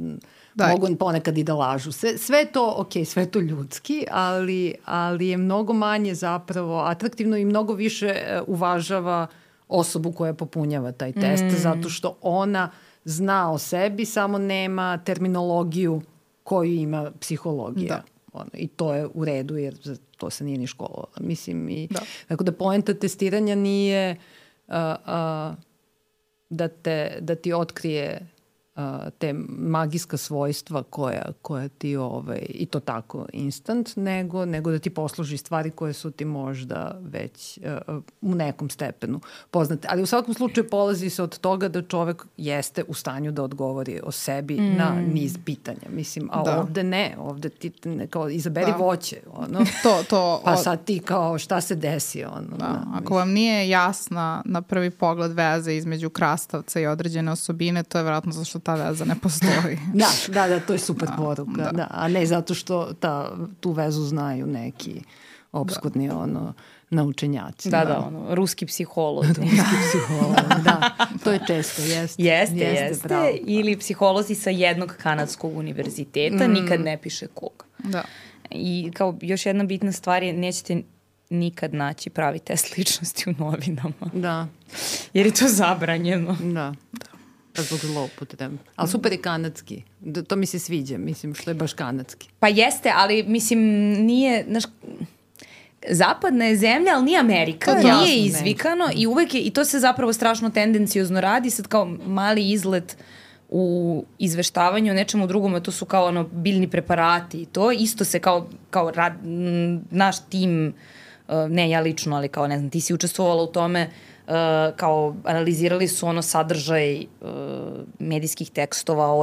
Da. mogu ponekad i da lažu. Sve, sve to, ok, sve je to ljudski, ali, ali je mnogo manje zapravo atraktivno i mnogo više e, uvažava osobu koja popunjava taj test, mm. zato što ona zna o sebi, samo nema terminologiju koju ima psihologija. Da. Ono, I to je u redu jer za to se nije ni školovala. Mislim, i, Da. tako da poenta testiranja nije uh, uh, da, te, da ti otkrije te magijska svojstva koja, koja ti ovaj, i to tako instant, nego, nego da ti posluži stvari koje su ti možda već uh, u nekom stepenu poznate. Ali u svakom slučaju polazi se od toga da čovek jeste u stanju da odgovori o sebi mm. na niz pitanja. Mislim, a Da. ovde ne, ovde ti ne, kao izaberi Da. voće, ono. To, to, Pa od- sad ti kao šta se desi ono. Da, ako vam nije jasna na prvi pogled veza između krastavca i određene osobine, to je vjerojatno zato što ta veza ne postoji. Da, da, da, to je super poruka, da. da. A ne zato što ta, tu vezu znaju neki obskurni da. ono, naučenjaci. Da, da, ono, ruski psiholog. Ruski psiholog, da. To je često, jeste. Jeste, jeste. jeste. bravo. Ili psiholozi sa jednog kanadskog univerziteta, mm. nikad ne piše kog. Da. I kao još jedna bitna stvar je, nećete nikad naći pravi test ličnosti u novinama. Da, Jer je to zabranjeno. da. Pa zbog zloupotrebe. Ali super je kanadski. Da, to mi se sviđa, mislim, što je baš kanadski. Pa jeste, ali mislim nije, znaš, zapadna je zemlja, ali nije Amerika, To je nije jasno, ne. izvikano i uvek je, i to se zapravo strašno tendencijozno radi, sad kao mali izlet u izveštavanju o nečemu drugom, a to su kao ono biljni preparati i to, isto se kao, kao rad, naš tim, uh, ne ja lično, ali kao ne znam, ti si učestvovala u tome, uh, kao analizirali su ono sadržaj uh, medijskih tekstova o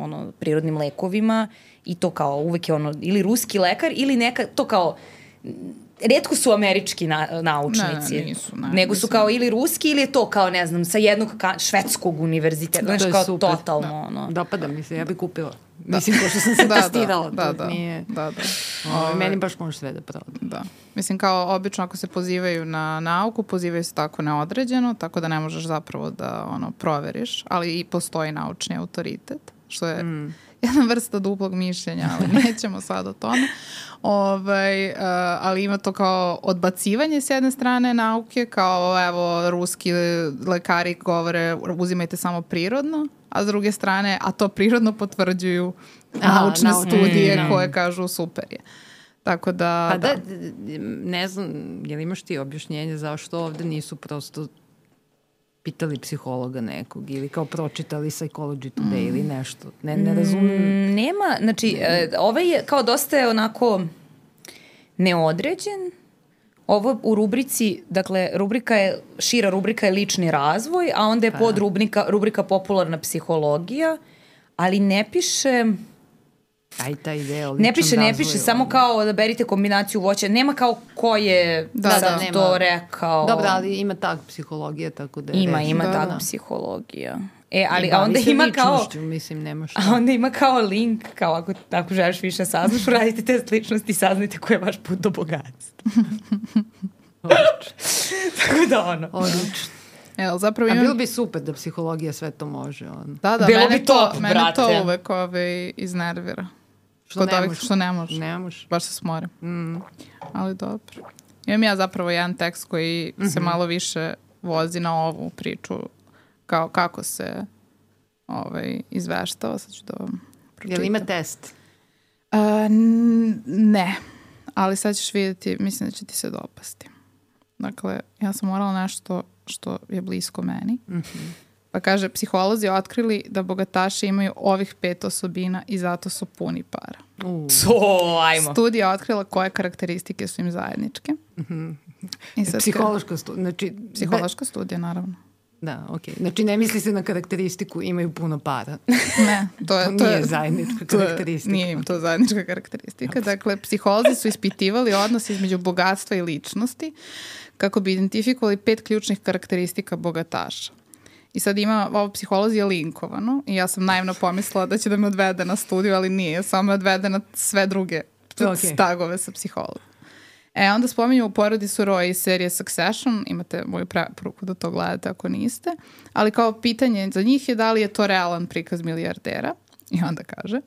ono, prirodnim lekovima i to kao uvek je ono ili ruski lekar ili neka, to kao redko su američki na, naučnici. Ne, ne, nisu, ne, nego su kao ili ruski ili je to kao, ne znam, sa jednog ka, švedskog univerziteta. Znaš, to je kao super. totalno, da. ono. Dopada mi se, ja bih kupila. Mislim, ko što sam se Da, da, testirala. da, da, Nije, da, da. Ove, meni baš može sve da proda. Da. Mislim, kao obično ako se pozivaju na nauku, pozivaju se tako neodređeno, tako da ne možeš zapravo da ono, proveriš, ali i postoji naučni autoritet, što je mm. Jedna vrsta duplog mišljenja, ali nećemo sad o tome. Ovaj, uh, ali ima to kao odbacivanje s jedne strane nauke, kao evo ruski lekari govore uzimajte samo prirodno, a s druge strane, a to prirodno potvrđuju naučne naučne, studije mm. koje kažu super je. Tako da, Pa da, ne znam, je li imaš ti objašnjenje zašto ovde nisu prosto pitali psihologa nekog ili kao pročitali Psychology Today mm. ili nešto. Ne, ne razumem. Mm, Nema, znači, e, ovaj je kao dosta je onako neodređen. Ovo u rubrici, dakle, rubrika je, šira rubrika je lični razvoj, a onda je Pa pod da. rubrika, rubrika popularna psihologija, ali ne piše... Aj, ta ideja o Ne piše, ne piše, samo ono. kao da berite kombinaciju voća. Nema kao ko je Da, da, da, sad nema. to rekao. Dobro, ali ima tak psihologija, tako da je Ima, red. ima Da, tak da. psihologija. E, ali a onda ima kao... ličnošću, Mislim, nema šta. A onda ima kao link, kao ako, ako želiš više saznaš, uradite test ličnosti i saznajte koji je vaš put do bogatstva. Tako da ono. Odlično. Evo, zapravo A imam... bilo bi super da psihologija sve to može. On. Da, da, Bilo mene, bi to, top, mene brate. to uvek ovaj, iznervira. Što Kod ne ovih što ne može. Ne može. Baš se smorim. Mm. Ali dobro. Imam ja zapravo jedan tekst koji se Mhm. malo više vozi na ovu priču kao kako se ovaj, izveštava. Sad ću da vam pročitam. Jel ima test? N- ne, ali sad ćeš vidjeti, mislim da će ti se dopasti. Dakle, ja sam morala nešto što je blisko meni. Mm -hmm. Pa kaže, psiholozi otkrili da bogataši imaju ovih pet osobina i zato su puni para. Uh. So, ajmo. Studija otkrila koje karakteristike su im zajedničke. Mm -hmm. I sad Psihološka studija. Znači, Psihološka studija, naravno. Da, okej. Okay. Znači ne misli se na karakteristiku imaju puno para. Ne, to je... To to nije je, zajednička to karakteristika. Nije im to zajednička karakteristika. Dakle, psiholozi su ispitivali odnos između bogatstva i ličnosti kako bi identifikovali pet ključnih karakteristika bogataša. I sad ima, ovo psiholozi je linkovano i ja sam naivno pomislila da će da me odvede na studiju, ali nije, samo me odvede na sve druge Ok. stagove sa psihologom. E, onda spominju u porodi su Roy iz serije Succession, imate moju preporuku da to gledate ako niste, ali kao pitanje za njih je da li je to realan prikaz milijardera. I onda kaže,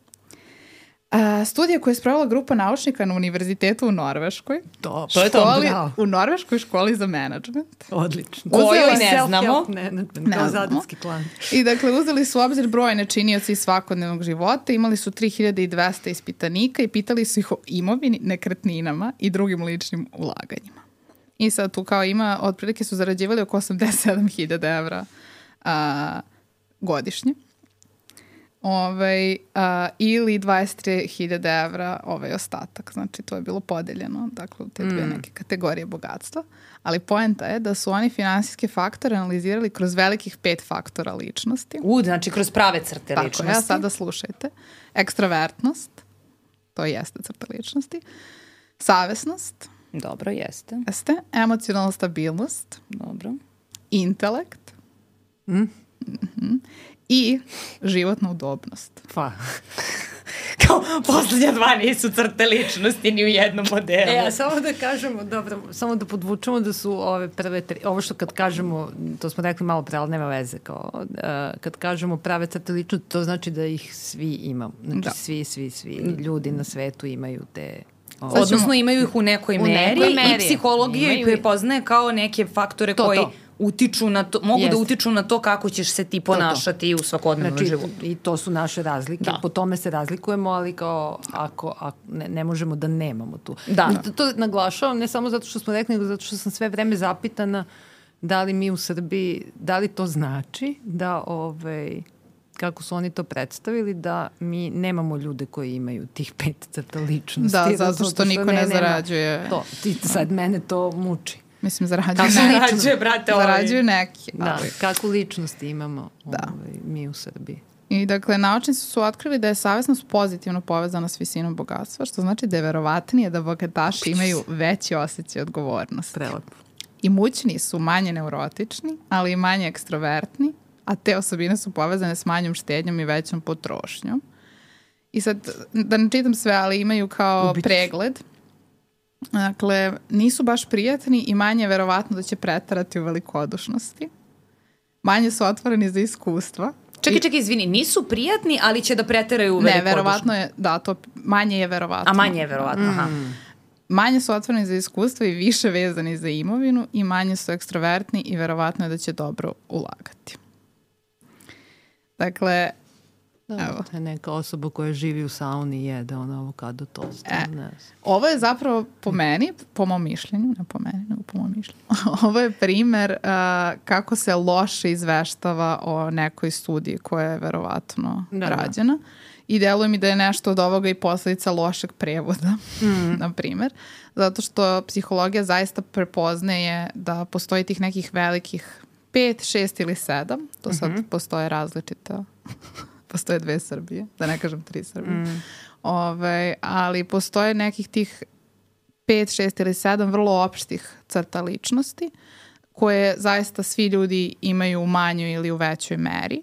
a, studija koju je spravila grupa naučnika na univerzitetu u Norveškoj, Dobro. To je to, školi, bravo. u Norveškoj školi za management. Odlično. Uzela ne znamo. management, Ne kao znamo. zadarski klan. I dakle, uzeli su u obzir brojne činioci iz svakodnevnog života, imali su 3200 ispitanika i pitali su ih o imovini, nekretninama i drugim ličnim ulaganjima. I sad tu kao ima, otprilike su zarađivali oko 87.000 evra a, godišnje. Ovaj, a, ili 23.000 evra ovaj ostatak. Znači, to je bilo podeljeno dakle, u te dve neke kategorije bogatstva. Ali poenta je da su oni finansijske faktore analizirali kroz velikih pet faktora ličnosti. U, znači kroz prave crte Tako ličnosti. je, a sada slušajte. Ekstrovertnost, to jeste crta ličnosti. Savesnost, Dobro, jeste. jeste. Emocionalna stabilnost, Dobro. intelekt Mhm. I životna udobnost. Pa. Kao, poslednja dva nisu crte ličnosti ni u jednom modelu. E, a samo da kažemo, dobro, samo da podvučemo da su ove prve tri, ovo što kad kažemo, to smo rekli malo pre, ali nema veze, kao, uh, kad kažemo prave crte ličnosti, to znači da ih svi imamo. Znači, Da. svi, svi, svi ljudi na svetu imaju te... Odnosno imaju ih u nekoj U meri, nekoj i meri. psihologija ih Imaju i- prepoznaje kao neke faktore To, koji to. Utiču na to, mogu da Jeste. utiču na to kako ćeš se ti ponašati u svakodnevnom Znači, životu. i to su naše razlike, Da. da. po tome se razlikujemo, ali kao ako, ako ne, ne možemo da nemamo tu. Da. I To, to naglašavam ne samo zato što smo rekli, nego zato što sam sve vreme zapitana da li mi u Srbiji, da li to znači da ovaj, kako su oni to predstavili, da mi nemamo ljude koji imaju tih pet crta ličnosti. Da, zato što niko ne nema zarađuje. To, ti, sad mene to muči. Mislim, zarađuju Kako neki. Zarađuje, brate, ovaj. Zarađuju neki. Da, ali- kakvu ličnost imamo Da. ovaj, mi u Srbiji. I dakle, naučnici su otkrili da je savjesnost pozitivno povezana s visinom bogatstva, što znači da je verovatnije da bogataši imaju veći osjećaj odgovornosti. Prelepo. Imućni su manje neurotični, ali i manje ekstrovertni, a te osobine su povezane s manjom štednjom i većom potrošnjom. I sad, da ne čitam sve, ali imaju kao Ubit ću. pregled. Dakle, nisu baš prijatni i manje je verovatno da će pretarati u velikodušnosti. Manje su otvoreni za iskustva. Čekaj, čekaj, izvini, nisu prijatni, ali će da preteraju u Ne, velikodušno. verovatno je, da, to manje je verovatno. A manje je verovatno, aha. Manje su otvoreni za iskustvo i više vezani za imovinu i manje su ekstrovertni i verovatno je da će dobro ulagati. Dakle, Da, Evo. to je neka osoba koja živi u sauni i jede ono avokado tost. E. Ne ovo je zapravo po meni, po mom mišljenju, ne po meni, nego po mom mišljenju, ovo je primer uh, kako se loše izveštava o nekoj studiji koja je verovatno Da, da. rađena. I deluje mi da je nešto od ovoga i posledica lošeg prevoda, Mm. na primer. Zato što psihologija zaista prepoznaje da postoji tih nekih velikih pet, šest ili sedam. To sad Mhm. postoje različita postoje dve Srbije, da ne kažem tri Srbije. Mm. Ovaj, ali postoje nekih tih pet, šest ili sedam vrlo opštih crta ličnosti koje zaista svi ljudi imaju u manjoj ili u većoj meri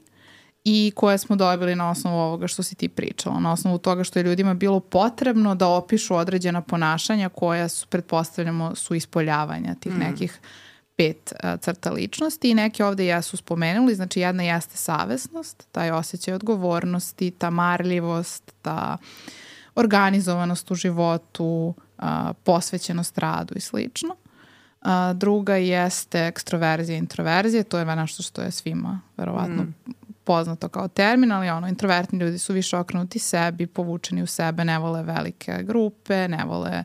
i koje smo dobili na osnovu ovoga što si ti pričala, na osnovu toga što je ljudima bilo potrebno da opišu određena ponašanja koja su, pretpostavljamo, su ispoljavanja tih nekih pet uh, crta ličnosti i neke ovde jesu spomenuli, znači jedna jeste savesnost, taj osjećaj odgovornosti, ta marljivost, ta organizovanost u životu, uh, posvećenost radu i slično. A, druga jeste ekstroverzija i introverzija, to je nešto što je svima verovatno mm. poznato kao termin, ali ono, introvertni ljudi su više okrenuti sebi, povučeni u sebe, ne vole velike grupe, ne vole a,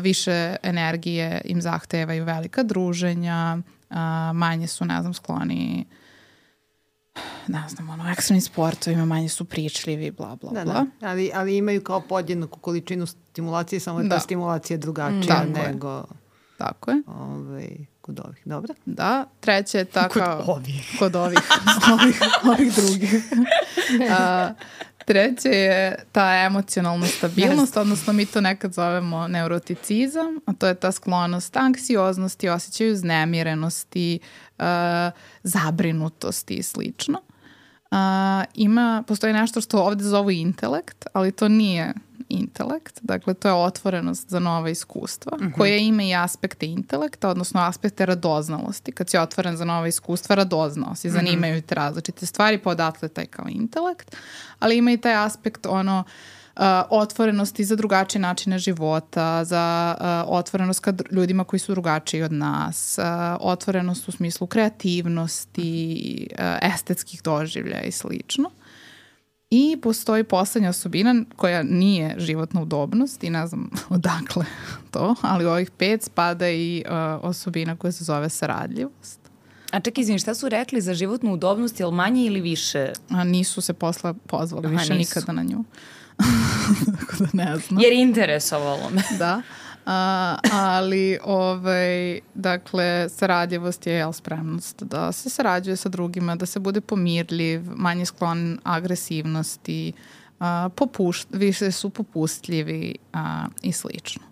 više energije, im zahtevaju velika druženja, manje su, ne znam, skloni ne znam, ono, ekstremnim sportovima manje su pričljivi, bla, bla, da, bla. Da, ali, ali imaju kao podjednaku količinu stimulacije, samo da. ta stimulacija drugačija mm, nego... Je. Tako je. Ovaj, kod ovih, dobro? Da, treće je ta kod ovih. Kod ovih, ovih, ovih drugih. A, treće je ta emocionalna stabilnost, odnosno mi to nekad zovemo neuroticizam, a to je ta sklonost anksioznosti, osjećaju znemirenosti, uh, zabrinutosti i slično. Uh, ima, postoji nešto što ovde zovu intelekt, ali to nije intelekt, dakle to je otvorenost za nova iskustva, uh mhm. -huh. koja ima i aspekte intelekta, odnosno aspekte radoznalosti. Kad si otvoren za nova iskustva, radoznao si, mhm. zanimaju te različite stvari, pa odatle taj kao intelekt, ali ima i taj aspekt ono uh, otvorenosti za drugačije načine života, za uh, otvorenost ka ljudima koji su drugačiji od nas, uh, otvorenost u smislu kreativnosti, uh, estetskih doživlja i slično. I postoji poslednja osobina koja nije životna udobnost i ne znam odakle to, ali u ovih pet spada i uh, osobina koja se zove saradljivost. A čekaj, izvini, šta su rekli za životnu udobnost, je li manje ili više? A nisu se posle pozvali Aha, više nisu. nikada na nju. Tako da ne znam. Jer interesovalo me. da. A, ali, ovaj, dakle, saradljivost je jel, spremnost da se sarađuje sa drugima, da se bude pomirljiv, manje sklon agresivnosti, a, popušt, više su popustljivi a, i slično.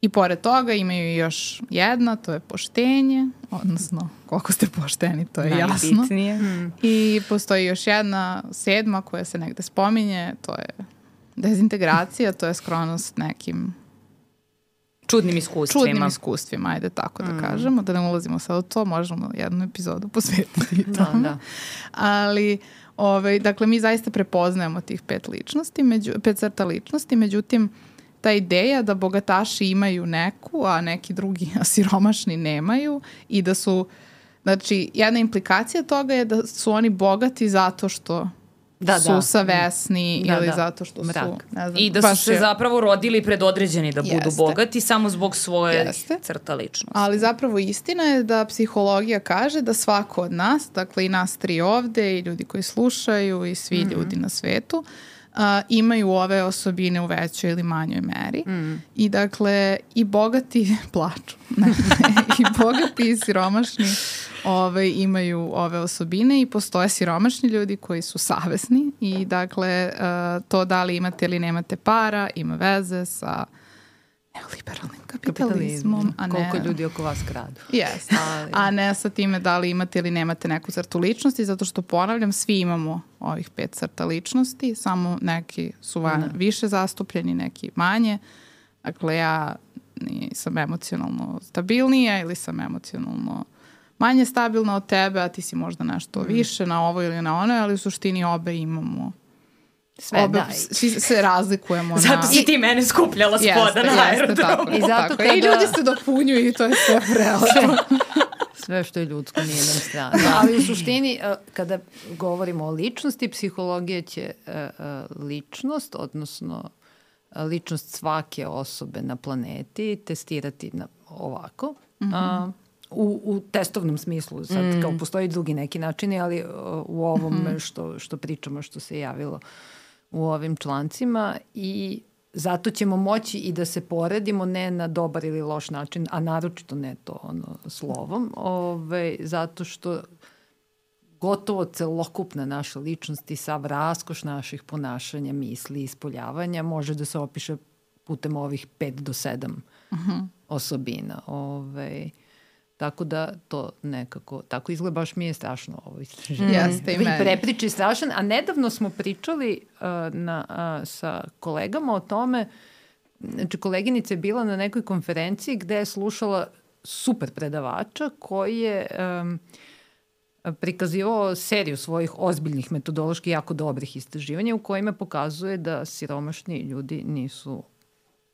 I pored toga imaju još jedna, to je poštenje, odnosno koliko ste pošteni, to je jasno. Hmm. I postoji još jedna sedma koja se negde spominje, to je dezintegracija, to je skronost nekim čudnim iskustvima. Čudnim iskustvima, ajde tako da mm. kažemo, da ne ulazimo sad u to, možemo jednu epizodu posvetiti da, tome. Da, da. Ali, ovaj, dakle, mi zaista prepoznajemo tih pet ličnosti, među, pet crta ličnosti, međutim, ta ideja da bogataši imaju neku, a neki drugi, a siromašni nemaju i da su, znači, jedna implikacija toga je da su oni bogati zato što da, su da. savesni da, ili da. zato što Mrak. su, ne znam, I da su se je... zapravo rodili predodređeni da budu Jeste. bogati samo zbog svoje Jeste. crta ličnosti. Ali zapravo istina je da psihologija kaže da svako od nas, dakle i nas tri ovde i ljudi koji slušaju i svi mm -hmm. ljudi na svetu, uh, imaju ove osobine u većoj ili manjoj meri. Mm. I dakle, i bogati plaču. Ne, ne, I bogati i siromašni ovaj, imaju ove osobine i postoje siromašni ljudi koji su savesni i dakle uh, to da li imate ili nemate para ima veze sa neoliberalnim kapitalizmom. A ne, Koliko ljudi oko vas kradu. Yes. Ali... A ne sa time da li imate ili nemate neku crtu ličnosti, zato što ponavljam, svi imamo ovih pet crta ličnosti, samo neki su van, ne. više zastupljeni, neki manje. Dakle, ja sam emocionalno stabilnija ili sam emocionalno manje stabilna od tebe, a ti si možda nešto mm. više na ovo ili na ono, ali u suštini obe imamo sve obe, da. Svi se razlikujemo zato na... si ti mene skupljala spoda na aerodromu. I zato kada... I ljudi se dopunjuju i to je sve prelepo. sve što je ljudsko nije nam strana. Da, ali u suštini, e, kada govorimo o ličnosti, psihologija će e, e, ličnost, odnosno ličnost svake osobe na planeti testirati na ovako. Mm -hmm u, u testovnom smislu. Sad mm. kao postoji drugi neki načini, ali uh, u ovom mm. što, što pričamo, što se javilo u ovim člancima i zato ćemo moći i da se poredimo ne na dobar ili loš način, a naročito ne to ono slovom, ove, zato što gotovo celokupna naša ličnost i sav raskoš naših ponašanja, misli i ispoljavanja može da se opiše putem ovih 5 do 7 uh -huh. osobina. Ove, Tako da to nekako, tako izgleda, baš mi je strašno ovo istraživanje. Mm. Jeste i meni. Prepriči strašan, a nedavno smo pričali uh, na, uh, sa kolegama o tome, znači koleginica je bila na nekoj konferenciji gde je slušala super predavača koji je um, prikazivao seriju svojih ozbiljnih metodološki jako dobrih istraživanja u kojima pokazuje da siromašni ljudi nisu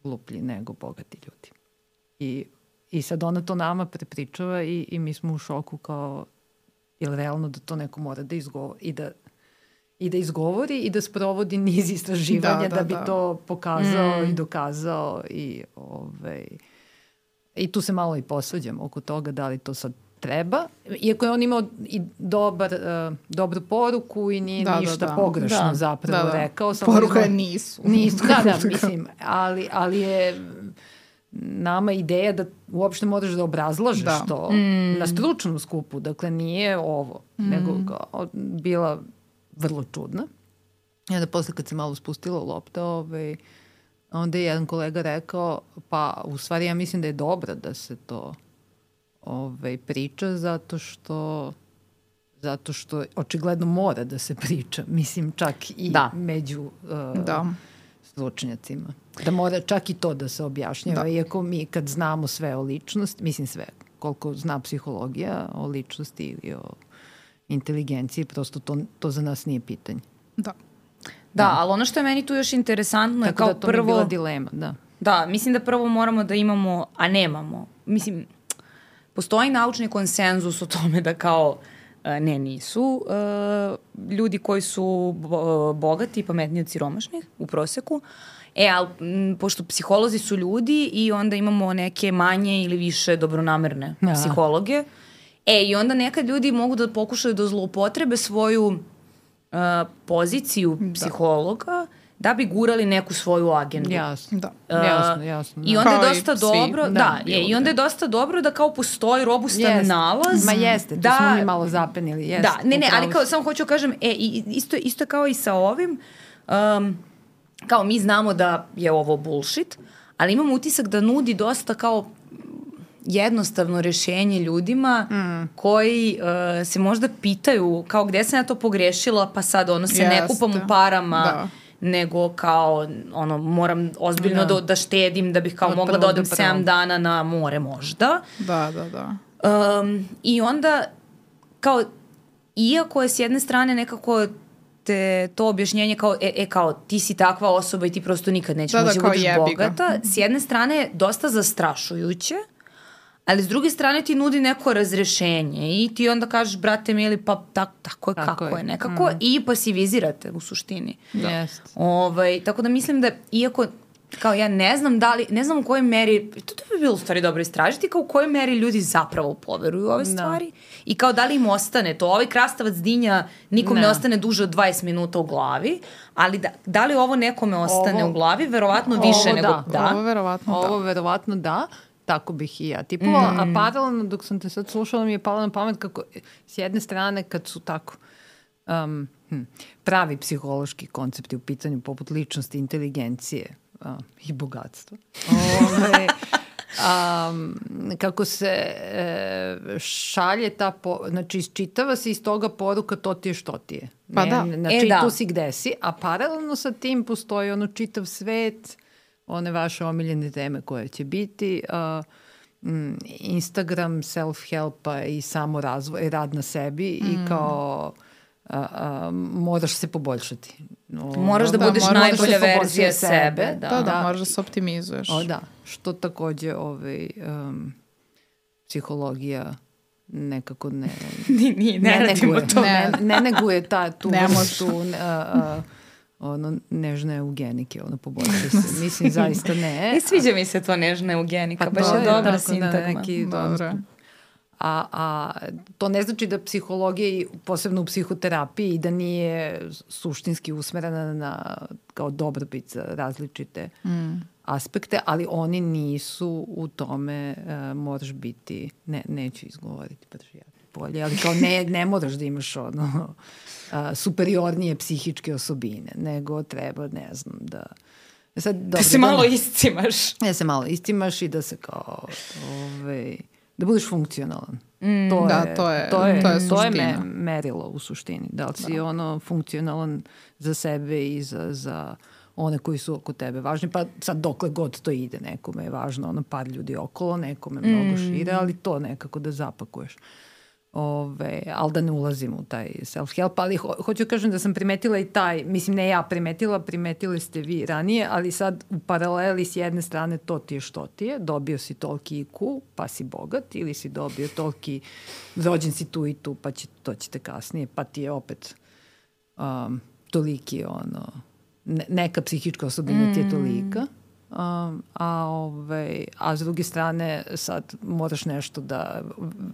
gluplji nego bogati ljudi. I I sad ona to nama prepričava i, i mi smo u šoku kao, je li realno da to neko mora da izgovori i da i da izgovori i da sprovodi niz istraživanja da, da, da bi da. to pokazao mm. i dokazao i ovaj i tu se malo i posvađamo oko toga da li to sad treba, iako je on imao i dobar, uh, dobru poruku i nije da, ništa da, da. pogrešno da. zapravo da, da. rekao. Samo Poruka je nisu. Nisu, da, da, mislim, ali, ali je nama ideja da uopšte moraš da obrazlažeš da. to mm. na stručnom skupu, dakle nije ovo, mm. nego kao, bila vrlo čudna. I onda posle kad se malo spustila lopta, ovaj, onda je jedan kolega rekao, pa u stvari ja mislim da je dobro da se to ovaj, priča zato što zato što očigledno mora da se priča, mislim čak i da. među uh, da. Stručnjacima. Da mora čak i to da se objašnjava, da. iako mi kad znamo sve o ličnosti, mislim sve, koliko zna psihologija o ličnosti ili o inteligenciji, prosto to, to za nas nije pitanje. Da. Da, da. ali ono što je meni tu još interesantno Tako je kao da to prvo... Tako da to mi bila dilema, da. Da, mislim da prvo moramo da imamo, a nemamo. Mislim, postoji naučni konsenzus o tome da kao e, ne nisu uh, ljudi koji su bogati i pametniji od siromašnih u proseku. E, ali pošto psiholozi su ljudi i onda imamo neke manje ili više dobronamerne ja. Da. psihologe, e, i onda nekad ljudi mogu da pokušaju da zloupotrebe svoju uh, poziciju da. psihologa da bi gurali neku svoju agendu. Jasno, da. Uh, jasno, jasno. Da. I onda kao je dosta dobro, svi, da, da je, i onda je dosta dobro da kao postoji robustan jest. nalaz. Ma jeste, da, smo mi malo zapenili, jeste. Da, ne, ne, ali kao, samo hoću da kažem, e, isto, isto kao i sa ovim, um, kao mi znamo da je ovo bullshit, ali imam utisak da nudi dosta kao jednostavno rešenje ljudima mm. koji uh, se možda pitaju kao gde sam ja to pogrešila pa sad ono se Jeste. ne kupam u parama da nego kao ono moram ozbiljno da, da, da štedim da bih kao Od mogla da odem 7 dana na more možda. Da, da, da. Um, I onda kao iako je s jedne strane nekako te to objašnjenje kao, e, e kao ti si takva osoba i ti prosto nikad nećeš da, da moći da, budeš bogata, s jedne strane je dosta zastrašujuće, ali s druge strane ti nudi neko razrešenje i ti onda kažeš, brate mili, pa tak, tako je tako kako je, je nekako mm. i pasivizirate u suštini. Da. Yes. Ovaj, tako da mislim da iako kao ja ne znam da li, ne znam u kojoj meri, to, to bi bilo u stvari dobro istražiti, kao u kojoj meri ljudi zapravo poveruju ove da. stvari da. i kao da li im ostane to. Ovaj krastavac dinja nikom ne, ne ostane duže od 20 minuta u glavi, ali da, da li ovo nekome ostane ovo, u glavi, verovatno više nego da. da. Ovo verovatno ovo da. Ovo verovatno da. Tako bih i ja tipovala, mm. a paralelno dok sam te sad slušala mi je palo na pamet kako s jedne strane kad su tako um, hm, pravi psihološki koncepti u pitanju poput ličnosti, inteligencije uh, i bogatstva. Ove, um, kako se e, šalje ta, po, znači isčitava se iz toga poruka to ti je što ti je. Pa ne, da. Znači e, da. tu si gde si, a paralelno sa tim postoji ono čitav svet one vaše omiljene teme koje će biti. Uh, Instagram self-helpa i samo razvoj, rad na sebi mm. i kao a, a, moraš se poboljšati. No, moraš da, da budeš da, najbolja verzija sebe. Da. da, da, da, moraš da se optimizuješ. O, da, što takođe ovaj, um, psihologija nekako ne, nije, nije, ne, ne neguje, to. Ne, ne neguje ta, tu ne vrstu uh, uh, ono, nežne eugenike, ono, poboljšuje se. Mislim, zaista ne. I sviđa mi se to nežna eugenika, pa baš je dobra da, sintagma. Da, neki, Dobro. A, a to ne znači da psihologija, posebno u psihoterapiji, da nije suštinski usmerena na kao dobrobit za različite mm. aspekte, ali oni nisu u tome uh, moraš biti, ne, neću izgovoriti, pa ja bolje, ali kao ne, ne moraš da imaš ono a, superiornije psihičke osobine, nego treba, ne znam, da... Sad, dobro, da se malo da, iscimaš. Da se malo iscimaš i da se kao, ovaj, da budeš funkcionalan. Mm, to, da, je, to je, to je, to je, to je me, merilo u suštini. Da li si da. ono funkcionalan za sebe i za, za one koji su oko tebe važni, pa sad dokle god to ide, nekome je važno ono par ljudi okolo, nekome mnogo mm. šire, ali to nekako da zapakuješ. Ove, ali da ne ulazim u taj self-help, ali ho, hoću kažem da sam primetila i taj, mislim ne ja primetila, primetili ste vi ranije, ali sad u paraleli s jedne strane to ti je što ti je, dobio si toliki IQ, pa si bogat, ili si dobio toliki, rođen si tu i tu, pa će, to ćete kasnije, pa ti je opet um, toliki ono, ne, neka psihička osobina mm. ti je tolika. Um, a, ovaj, a s druge strane sad moraš nešto da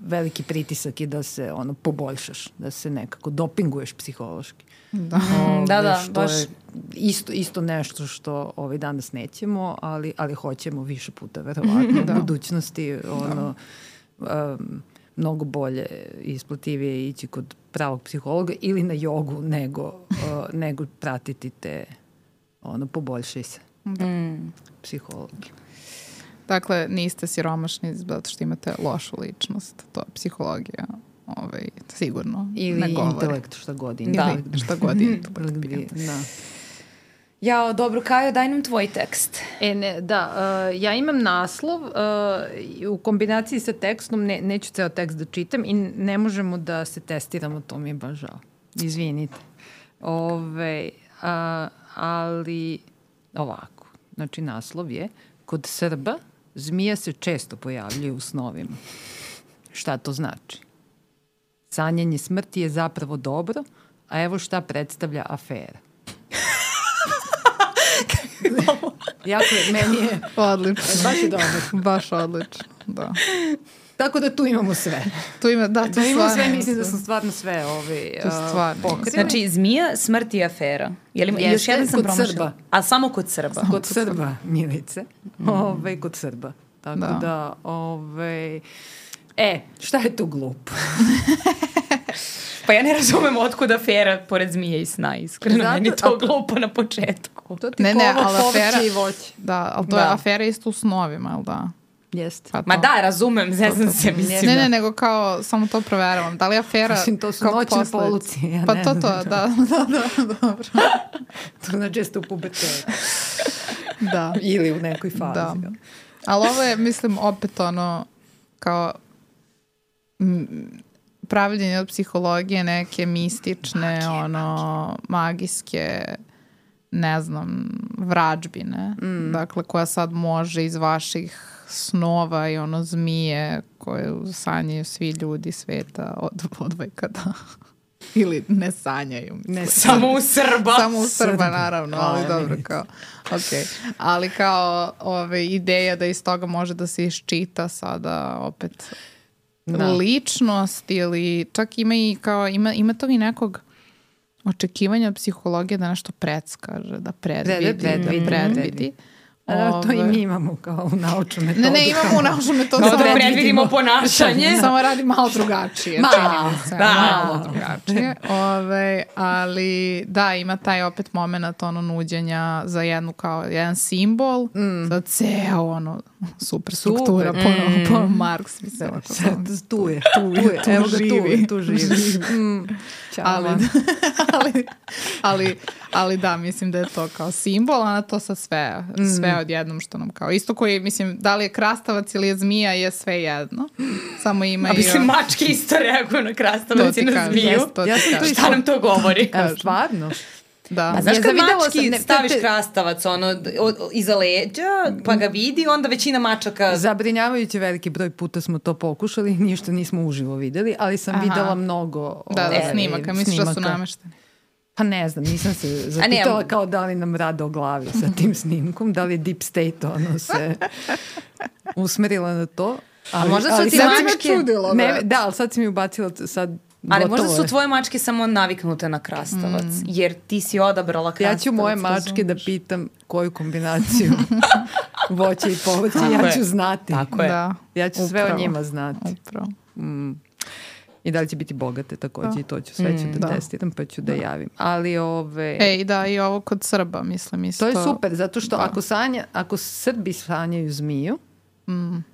veliki pritisak je da se ono poboljšaš, da se nekako dopinguješ psihološki. Da, ovaj, da, da, što baš. Je isto, isto nešto što ovaj danas nećemo, ali, ali hoćemo više puta verovatno da. u budućnosti ono, da. um, mnogo bolje i isplativije ići kod pravog psihologa ili na jogu nego, uh, nego pratiti te ono, poboljšaj se. Da. Mm. Psihologi. Dakle, niste siromašni zato što imate lošu ličnost. To je psihologija. Ovaj, sigurno. Ili ne intelekt, šta god. Da. Ili šta god intelekt. da. Jao, dobro, Kajo, daj nam tvoj tekst. E, ne, da, uh, ja imam naslov uh, u kombinaciji sa tekstom, ne, neću ceo tekst da čitam i ne možemo da se testiramo, to mi je baš žao. Izvinite. Ove, uh, ali ovako, znači naslov je Kod Srba zmija se često pojavljuje u snovima. Šta to znači? Sanjanje smrti je zapravo dobro, a evo šta predstavlja afera. jako je, meni je... Odlično. Baš je dobro. Baš odlično, da. Tako da tu imamo sve. Tu ima, da, tu da imamo sve, mislim da sam stvarno sve ove, uh, pokrili. Znači, zmija, smrt i afera. Je li, Jeste, još jedan sam kod Srba. A samo kod Srba. Samo kod Srba, Milice. Mm. Ove, kod Srba. Tako da, da ove, e, šta je tu glupo? Pa ja ne razumem otkud afera pored zmije i sna, iskreno. Zato, Meni to a, glupo na početku. To ti ne, ne, ali afera, i voće. Da, ali to da. je afera isto u snovima, ali da? Jeste. Pa Ma da, razumem, zezam se, mislim. Ne, ne, nego kao, samo to proveravam. Da li afera Mislim, to su noćne poluci. Ja pa to, to, da, da, da, dobro. to znači jeste u pubertetu. da. Ili u nekoj fazi. Da. Ali ovo je, mislim, opet ono, kao pravljenje od psihologije neke mistične, Magije, ono, magijske ne znam, vrađbine, mm. dakle, koja sad može iz vaših snova i ono zmije koje sanjaju svi ljudi sveta od, od da ili ne sanjaju. Ne, samo u Srba. samo u Srba, naravno, ali dobro, kao, ok. Ali kao ove, ideja da iz toga može da se iščita sada opet da. ličnost ili čak ima i kao, ima, ima to i nekog očekivanja od psihologije da nešto predskaže, da predvidi, predvidi, da predvidi. A, to i mi imamo kao u naučnu metodu. Ne, ne, imamo u naučnu metodu. Kao da predvidimo ponašanje. Samo radi malo drugačije. Malo, se, da. Malo drugačije. Ove, ali da, ima taj opet moment ono nuđenja za jednu kao jedan simbol, mm. za ceo ono super struktura super. po, mm. po Marks. Mislim, Sad, tu je, tu je, tu evo ga živi. tu, tu živi. Mm. Ali, ali, ali, ali da, mislim da je to kao simbol, a na to sa sve, sve mm. odjednom što nam kao, isto koji, mislim, da li je krastavac ili je zmija je sve jedno, samo ima a, i... A mislim, mačke isto reaguju na krastavac i na zmiju. Ja sam to Šta nam to govori? Evo, stvarno? Da. A znaš kad mački ne, staviš te... krastavac ono, o, o, iza leđa, pa ga vidi, onda većina mačaka... Zabrinjavajući veliki broj puta smo to pokušali, ništa nismo uživo videli, ali sam Aha. videla mnogo... Da, da, snimaka, misliš da su namešteni? Pa ne znam, nisam se zapitala ne, kao da li nam rade o glavi sa tim snimkom, da li Deep State ono se usmerila na to. Ali, A možda su ali ti mačke... Čudilo, ne, da, ali sad si mi ubacila sad Ali možda su tvoje mačke samo naviknute na krastavac, mm. jer ti si odabrala krastavac. Ja ću moje mačke da pitam koju kombinaciju voća i povrća, ja ću znati. Tako je. Da. Ja ću Upravo. sve o njima znati. Upravo. Mm. I da li će biti bogate takođe da. i to ću sve ću mm, da, da testiram pa ću da, da javim. Ali ove... Ej, da, i ovo kod Srba, mislim isto. To je super, zato što da. ako, sanja, ako Srbi sanjaju zmiju, mm.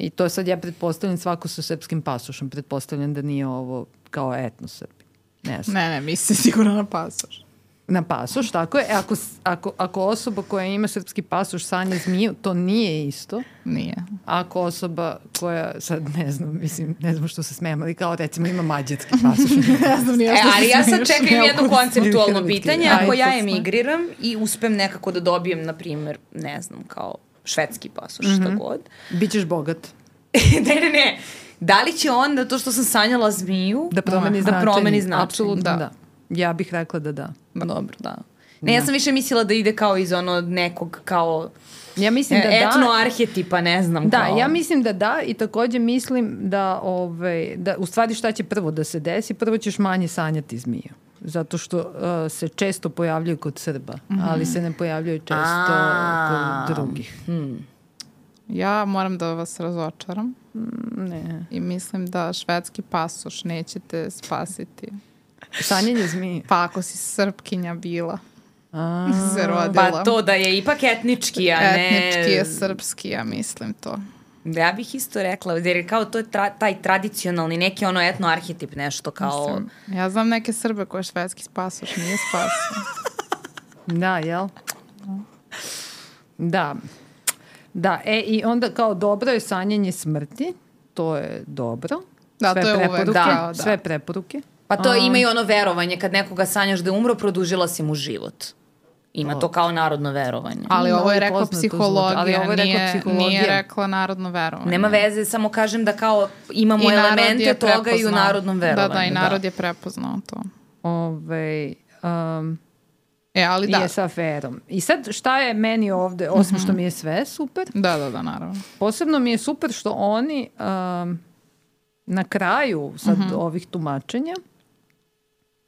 I to sad ja pretpostavljam svako sa srpskim pasošom, pretpostavljam da nije ovo kao etno Srbi. Ne znam. Ne, ne, misli sigurno na pasoš. Na pasoš, tako je. E, ako, ako, ako osoba koja ima srpski pasoš sanja zmiju, to nije isto. Nije. Ako osoba koja, sad ne znam, mislim, ne znam što se smijem, ali kao recimo ima mađarski pasoš. ne znam nije E, što ali se ja sad čekam jedno konceptualno pitanje. Ako ja emigriram i uspem nekako da dobijem, na primjer, ne znam, kao švedski pasoš, Mhm. šta god. Bićeš bogat. ne, ne, ne. Da li će onda to što sam sanjala zmiju Da promeni da značenje. promeni značenje? Apsolutno Da. da. Ja bih rekla da da. Dobro, da. Ne, ja sam više mislila da ide kao iz ono nekog kao Ja mislim da e, etno da. arhetipa, ne znam Da, kao. ja mislim da da i takođe mislim da, ovaj, da u stvari šta će prvo da se desi, prvo ćeš manje sanjati zmiju. Zato što uh, se često pojavljaju kod Srba, ali se ne pojavljaju često A. kod drugih. Ja moram da vas razočaram Ne. i mislim da švedski pasoš nećete spasiti. Sanjanje zmije. Pa ako si srpkinja bila, A, se rodila. Pa to da je ipak etnički, a ne... Etnički je srpski, ja mislim to. Ja bih isto rekla, jer je kao to je tra, taj tradicionalni, neki ono etno arhetip, nešto kao... Mislim, ja znam neke Srbe koje švedski pasoš nije spasio. Da, jel? Da. Da, e i onda kao dobro je sanjanje smrti, to je dobro. Da, sve to je uvek, preporuke, da, da. Sve preporuke. Pa to ima i ono verovanje, kad nekoga sanjaš da je umro, produžila si mu život. Ima to kao narodno verovanje. Ali ovo je rekla psihologija, ali ovo je rekla nije, psihologija. nije rekla narodno verovanje. Nema veze, samo kažem da kao imamo I elemente toga i u narodnom verovanju. Da, da, i narod je prepoznao to. Ove, um, E, ali da. da. je sa aferom. I sad šta je meni ovde, osim što mi je sve super, Da, da, da, naravno. posebno mi je super što oni um, na kraju sad ovih tumačenja,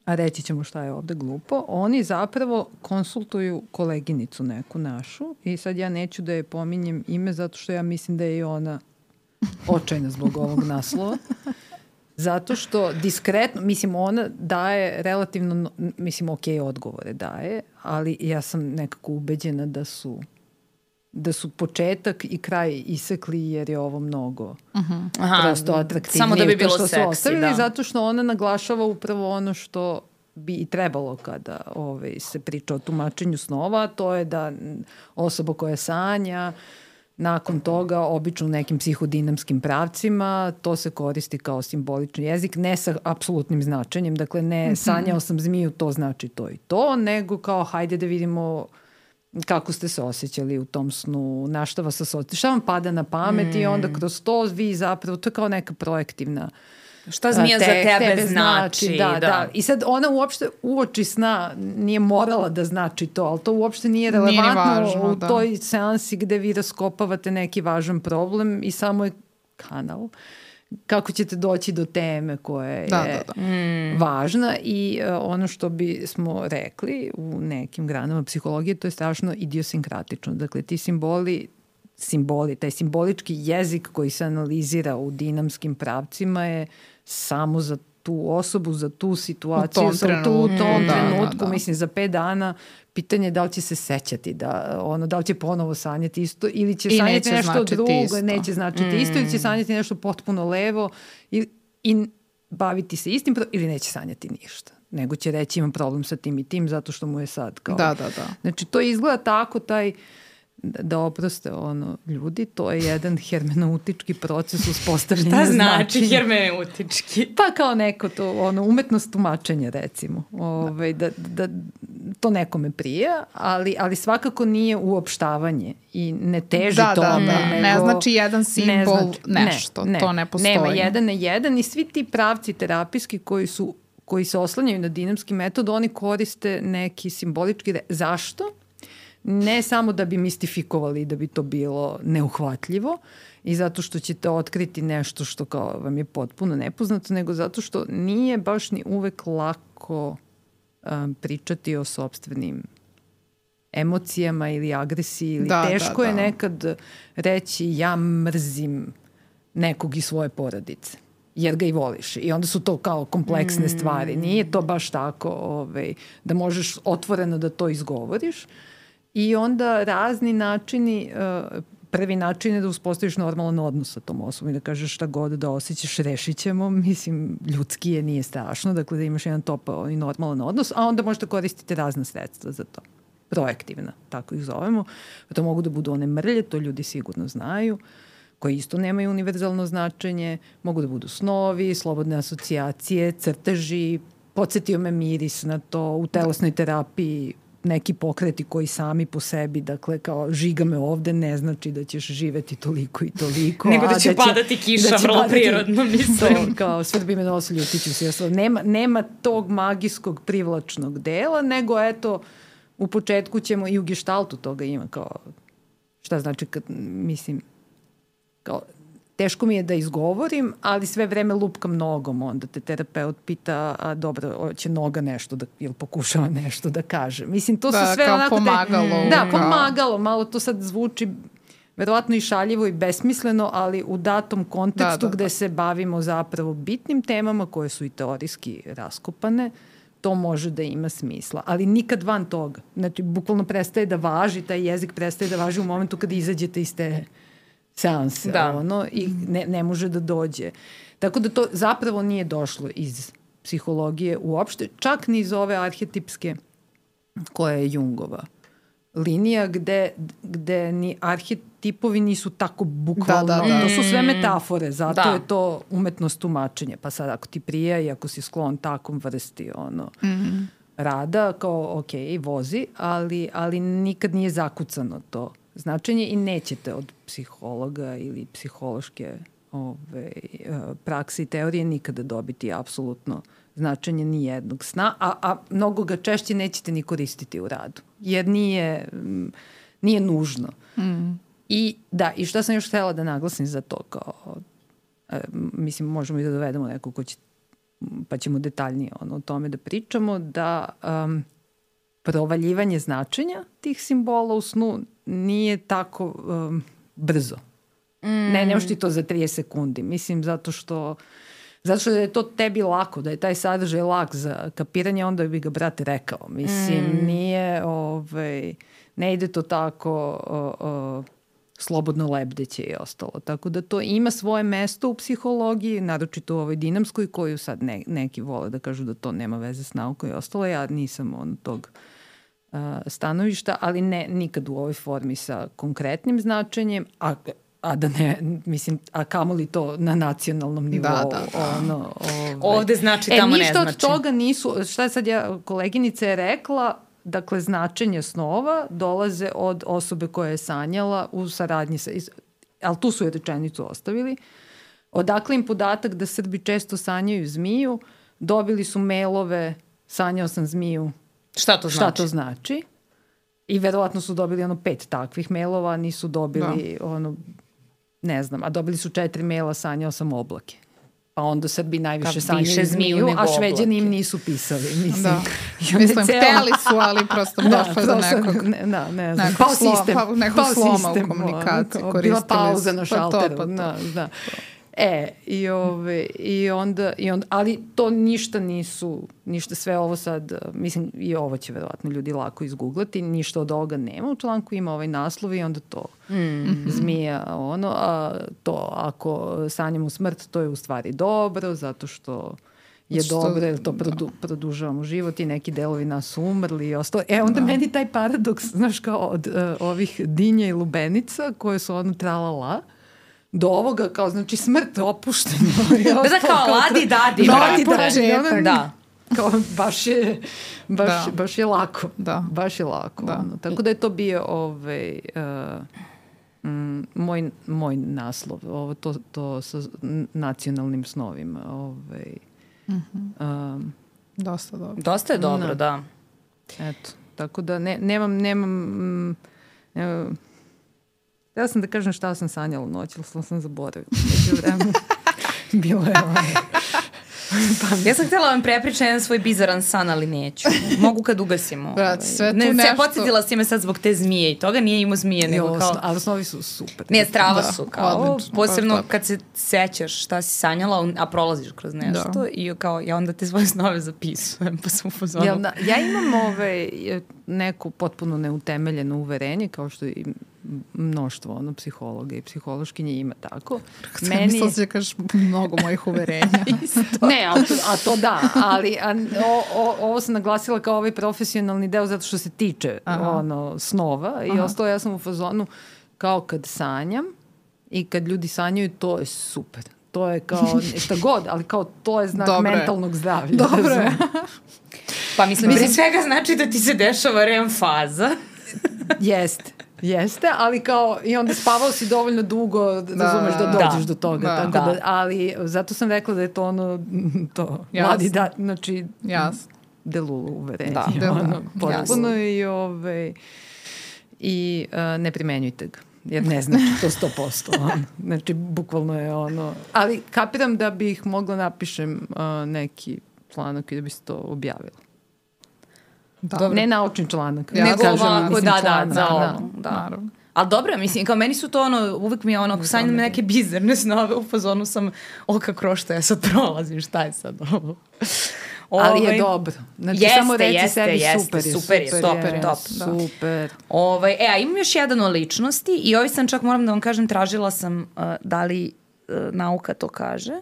a reći ćemo šta je ovde glupo, oni zapravo konsultuju koleginicu neku našu i sad ja neću da je pominjem ime zato što ja mislim da je i ona očajna zbog ovog naslova. Zato što diskretno, mislim, ona daje relativno, no- mislim, ok, odgovore daje, ali ja sam nekako ubeđena da su da su početak i kraj isekli jer je ovo mnogo Aha, prosto atraktivnije. Samo da bi bilo što su seksi, ostavili, da. zato što ona naglašava upravo ono što bi i trebalo kada ovaj, se priča o tumačenju snova, a to je da osoba koja sanja nakon toga, obično u nekim psihodinamskim pravcima, to se koristi kao simbolični jezik, ne sa apsolutnim značenjem, dakle ne sanjao sam zmiju, to znači to i to, nego kao hajde da vidimo kako ste se osjećali u tom snu, na šta vas asocira, šta vam pada na pamet i onda kroz to vi zapravo, to je kao neka projektivna Šta zmija za tek- tebe, znači, da, da, da. I sad ona uopšte uoči sna nije morala da znači to, ali to uopšte nije Nije ni relevantno važno, u da. toj seansi gde vi raskopavate neki važan problem i samo je kanal kako ćete doći do teme koja je Da, da, da. važna i uh, ono što bi smo rekli u nekim granama psihologije, to je strašno idiosinkratično. Dakle, ti simboli simboli, taj simbolički jezik koji se analizira u dinamskim pravcima je samo za tu osobu, za tu situaciju, U tom za tu, u trenutku, tom da, trenutku, da, da. mislim za pet dana, pitanje je da li će se sećati, da, ono, da li će ponovo sanjati isto ili će I sanjati neće nešto drugo, isto. neće značiti isto ili će sanjati nešto potpuno levo i, i baviti se istim ili neće sanjati ništa nego će reći imam problem sa tim i tim zato što mu je sad kao... Da, da, da. Znači to izgleda tako taj da da oproste ono ljudi, to je jedan hermeneutički proces uspostavljanja Šta znači značenja. hermeneutički? Pa kao neko to, ono, umetnost tumačenja recimo, ovaj, da, da to nekome prija, ali, ali svakako nije uopštavanje i ne teži Da, da, tome. da. Nego, Ne znači jedan simbol ne, nešto, to ne postoji. Nema jedan na jedan i svi ti pravci terapijski koji su koji se oslanjaju na dinamski metod, oni koriste neki simbolički... re- Zašto? Ne samo da bi mistifikovali i da bi to bilo neuhvatljivo i zato što ćete otkriti nešto što kao vam je potpuno nepoznato, nego zato što nije baš ni uvek lako um, pričati o sobstvenim emocijama ili agresiji ili Da, da, teško je da. nekad reći ja mrzim nekog iz svoje porodice jer ga i voliš. I onda su to kao kompleksne stvari. Nije to baš tako ovaj, da možeš otvoreno da to izgovoriš. I onda razni načini uh, prvi način je da uspostaviš normalan odnos sa tom osobom i da kažeš šta god da osjećaš, rešit ćemo. Mislim, ljudski je, nije strašno, dakle da imaš jedan topao i normalan odnos, a onda možete koristiti razne sredstva za to. Proaktivna, tako ih zovemo. To mogu da budu one mrlje, to ljudi sigurno znaju koje isto nemaju univerzalno značenje, mogu da budu snovi, slobodne asocijacije, crteži, podsjetio me miris na to u telesnoj terapiji, neki pokreti koji sami po sebi, dakle kao žiga me ovde ne znači da ćeš živeti toliko i toliko. Nego da će, da će padati kiša, da će vrlo padati, prirodno mislim. To, kao svrbi me nos, ljutiću se. Nema, nema tog magijskog privlačnog dela, nego eto, u početku ćemo i u geštaltu toga ima kao šta znači kad, mislim, kao, teško mi je da izgovorim, ali sve vreme lupkam nogom, onda te terapeut pita, a dobro, će noga nešto da, ili pokušava nešto da kaže. Mislim, to da, su sve onako... pomagalo. Te, da, pomagalo, malo to sad zvuči verovatno i šaljivo i besmisleno, ali u datom kontekstu da, da, gde da. se bavimo zapravo bitnim temama koje su i teorijski raskopane, to može da ima smisla, ali nikad van toga. Znači, bukvalno prestaje da važi, taj jezik prestaje da važi u momentu kada izađete iz te seanse, da. ono, i ne, ne može da dođe. Tako da to zapravo nije došlo iz psihologije uopšte, čak ni iz ove arhetipske koja je Jungova linija gde, gde ni arhetipovi nisu tako bukvalno, da, da, da. to su sve metafore, zato da. je to umetnost tumačenja. Pa sad ako ti prija i ako si sklon takom vrsti ono, mm -hmm. rada, kao ok, vozi, ali, ali nikad nije zakucano to značenje i nećete od psihologa ili psihološke ove, e, prakse i teorije nikada dobiti apsolutno značenje ni jednog sna, a, a mnogo ga češće nećete ni koristiti u radu, jer nije, nije nužno. Mm. I da, i šta sam još htela da naglasim za to, kao, e, mislim, možemo i da dovedemo neko ko će, pa ćemo detaljnije ono, o tome da pričamo, da um, provaljivanje značenja tih simbola u snu nije tako um, brzo. Mm. Ne, nemaš ti to za 30 sekundi. Mislim, zato što Zato što je to tebi lako, da je taj sadržaj lak za kapiranje, onda bi ga brate rekao. Mislim, mm. nije, ovaj, ne ide to tako o, o, slobodno lebdeće i ostalo. Tako da to ima svoje mesto u psihologiji, naročito u ovoj dinamskoj, koju sad ne, neki vole da kažu da to nema veze s naukom i ostalo. Ja nisam on tog uh, stanovišta, ali ne nikad u ovoj formi sa konkretnim značenjem, a a da ne, mislim, a kamoli to na nacionalnom nivou. Da, da, da. Ono, ove. Ovde znači, tamo e, ne znači. ništa od toga nisu, šta je sad ja, koleginica je rekla, dakle, značenje snova dolaze od osobe koja je sanjala u saradnji sa, ali tu su je rečenicu ostavili, odakle im podatak da Srbi često sanjaju zmiju, dobili su mailove, sanjao sam zmiju. Šta to znači? Šta to znači? I verovatno su dobili ono pet takvih mailova, nisu dobili da. ono ne znam, a dobili su četiri maila, sanjao sam oblake. Pa onda Srbi najviše sanjaju zmiju, a šveđani im nisu pisali. Mislim, da. mislim cela... hteli su, ali prosto da, došlo do nekog... Ne, da, ne znam. Pao sistem. Pa, nekog pao sloma sistem, u komunikaciji. Bila pauza na šalteru. Pa to, pa to. Da, da. E, i, ove, i, onda, i onda, ali to ništa nisu, ništa sve ovo sad, mislim i ovo će verovatno ljudi lako izgooglati, ništa od ovoga nema u članku, ima ovaj naslov i onda to mm zmija ono, a to ako sanjamo smrt, to je u stvari dobro, zato što je što, dobro, jer to da. produ, produžavamo život i neki delovi nas umrli i ostalo. E, onda da. meni taj paradoks, znaš, kao od uh, ovih dinja i lubenica koje su ono tralala, do ovoga, kao znači smrt opušteno. da, da kao ladi dadi. Ladi dadi. Da. Kao baš je, baš, da. baš je lako. Da. Baš je lako. Da. Ono. Tako da je to bio ovaj, uh, mm, moj, moj naslov. Ovo, to, to sa nacionalnim snovima. Ovaj, mm -hmm. um, Dosta dobro. Dosta je dobro, no. da. Eto, tako da ne, nemam, nemam, mm, nemam Ja sam da kažem šta sam sanjala noć, ali sam, sam zaboravila. Među vremenu bilo je ono. Pa, ja sam htjela vam prepričati jedan svoj bizaran san, ali neću. Mogu kad ugasimo. Brat, ovaj. sve tu ne, nešto... Podsjetila si me sad zbog te zmije i toga nije imao zmije, nego kao... Ali snovi su super. Nije, strava da, su kao, odlično, posebno kad se sećaš šta si sanjala, a prolaziš kroz nešto da. i kao, ja onda te svoje snove zapisujem, pa sam upozvala. Ja, da, ja imam ove, neku potpuno neutemeljeno uverenje, kao što i mnoštvo ono, psihologa i psihološkinje ima tako. Meni... Mislila se da kažeš mnogo mojih uverenja. ne, a to, a to da, ali a, o, o, ovo sam naglasila kao ovaj profesionalni deo zato što se tiče Aha. ono, snova i Aha. ostalo ja sam u fazonu kao kad sanjam i kad ljudi sanjaju to je super to je kao šta god, ali kao to je znak Dobre. mentalnog zdravlja. Dobro je. pa mislim, mislim, svega znači da ti se dešava REM faza. Jeste. Jeste, ali kao i onda spavao si dovoljno dugo da, razumeš da dođeš da. do toga. Da. Tako da. da. ali zato sam rekla da je to ono, to, Jasne. mladi da, znači, Jasne. delulu uverenje. Da, delulu. Ono, potpuno i, ove, ovaj, i uh, ne primenjujte ga jer ne znači to 100%. On. Znači, bukvalno je ono... Ali kapiram da bih mogla napišem uh, neki članak i da bi se to objavilo. Da. Dobro. Ne naučni članak. Ja, Nego kažem, ovako, da, da, za da, ovo. Da. Naravno. Ali dobro, mislim, kao meni su to ono, uvek mi je ono, ako sanjam neke bizarne snove, u fazonu sam, o kako što ja sad prolazim, šta je sad ovo? Ali je ovaj, dobro. Znači, jeste, samo reći jeste, sebi jeste, super je, super je, super, je, top. Da. Super. Ovaj, e, a imam još jedan o ličnosti i ovaj sam čak, moram da vam kažem, tražila sam uh, da li uh, nauka to kaže.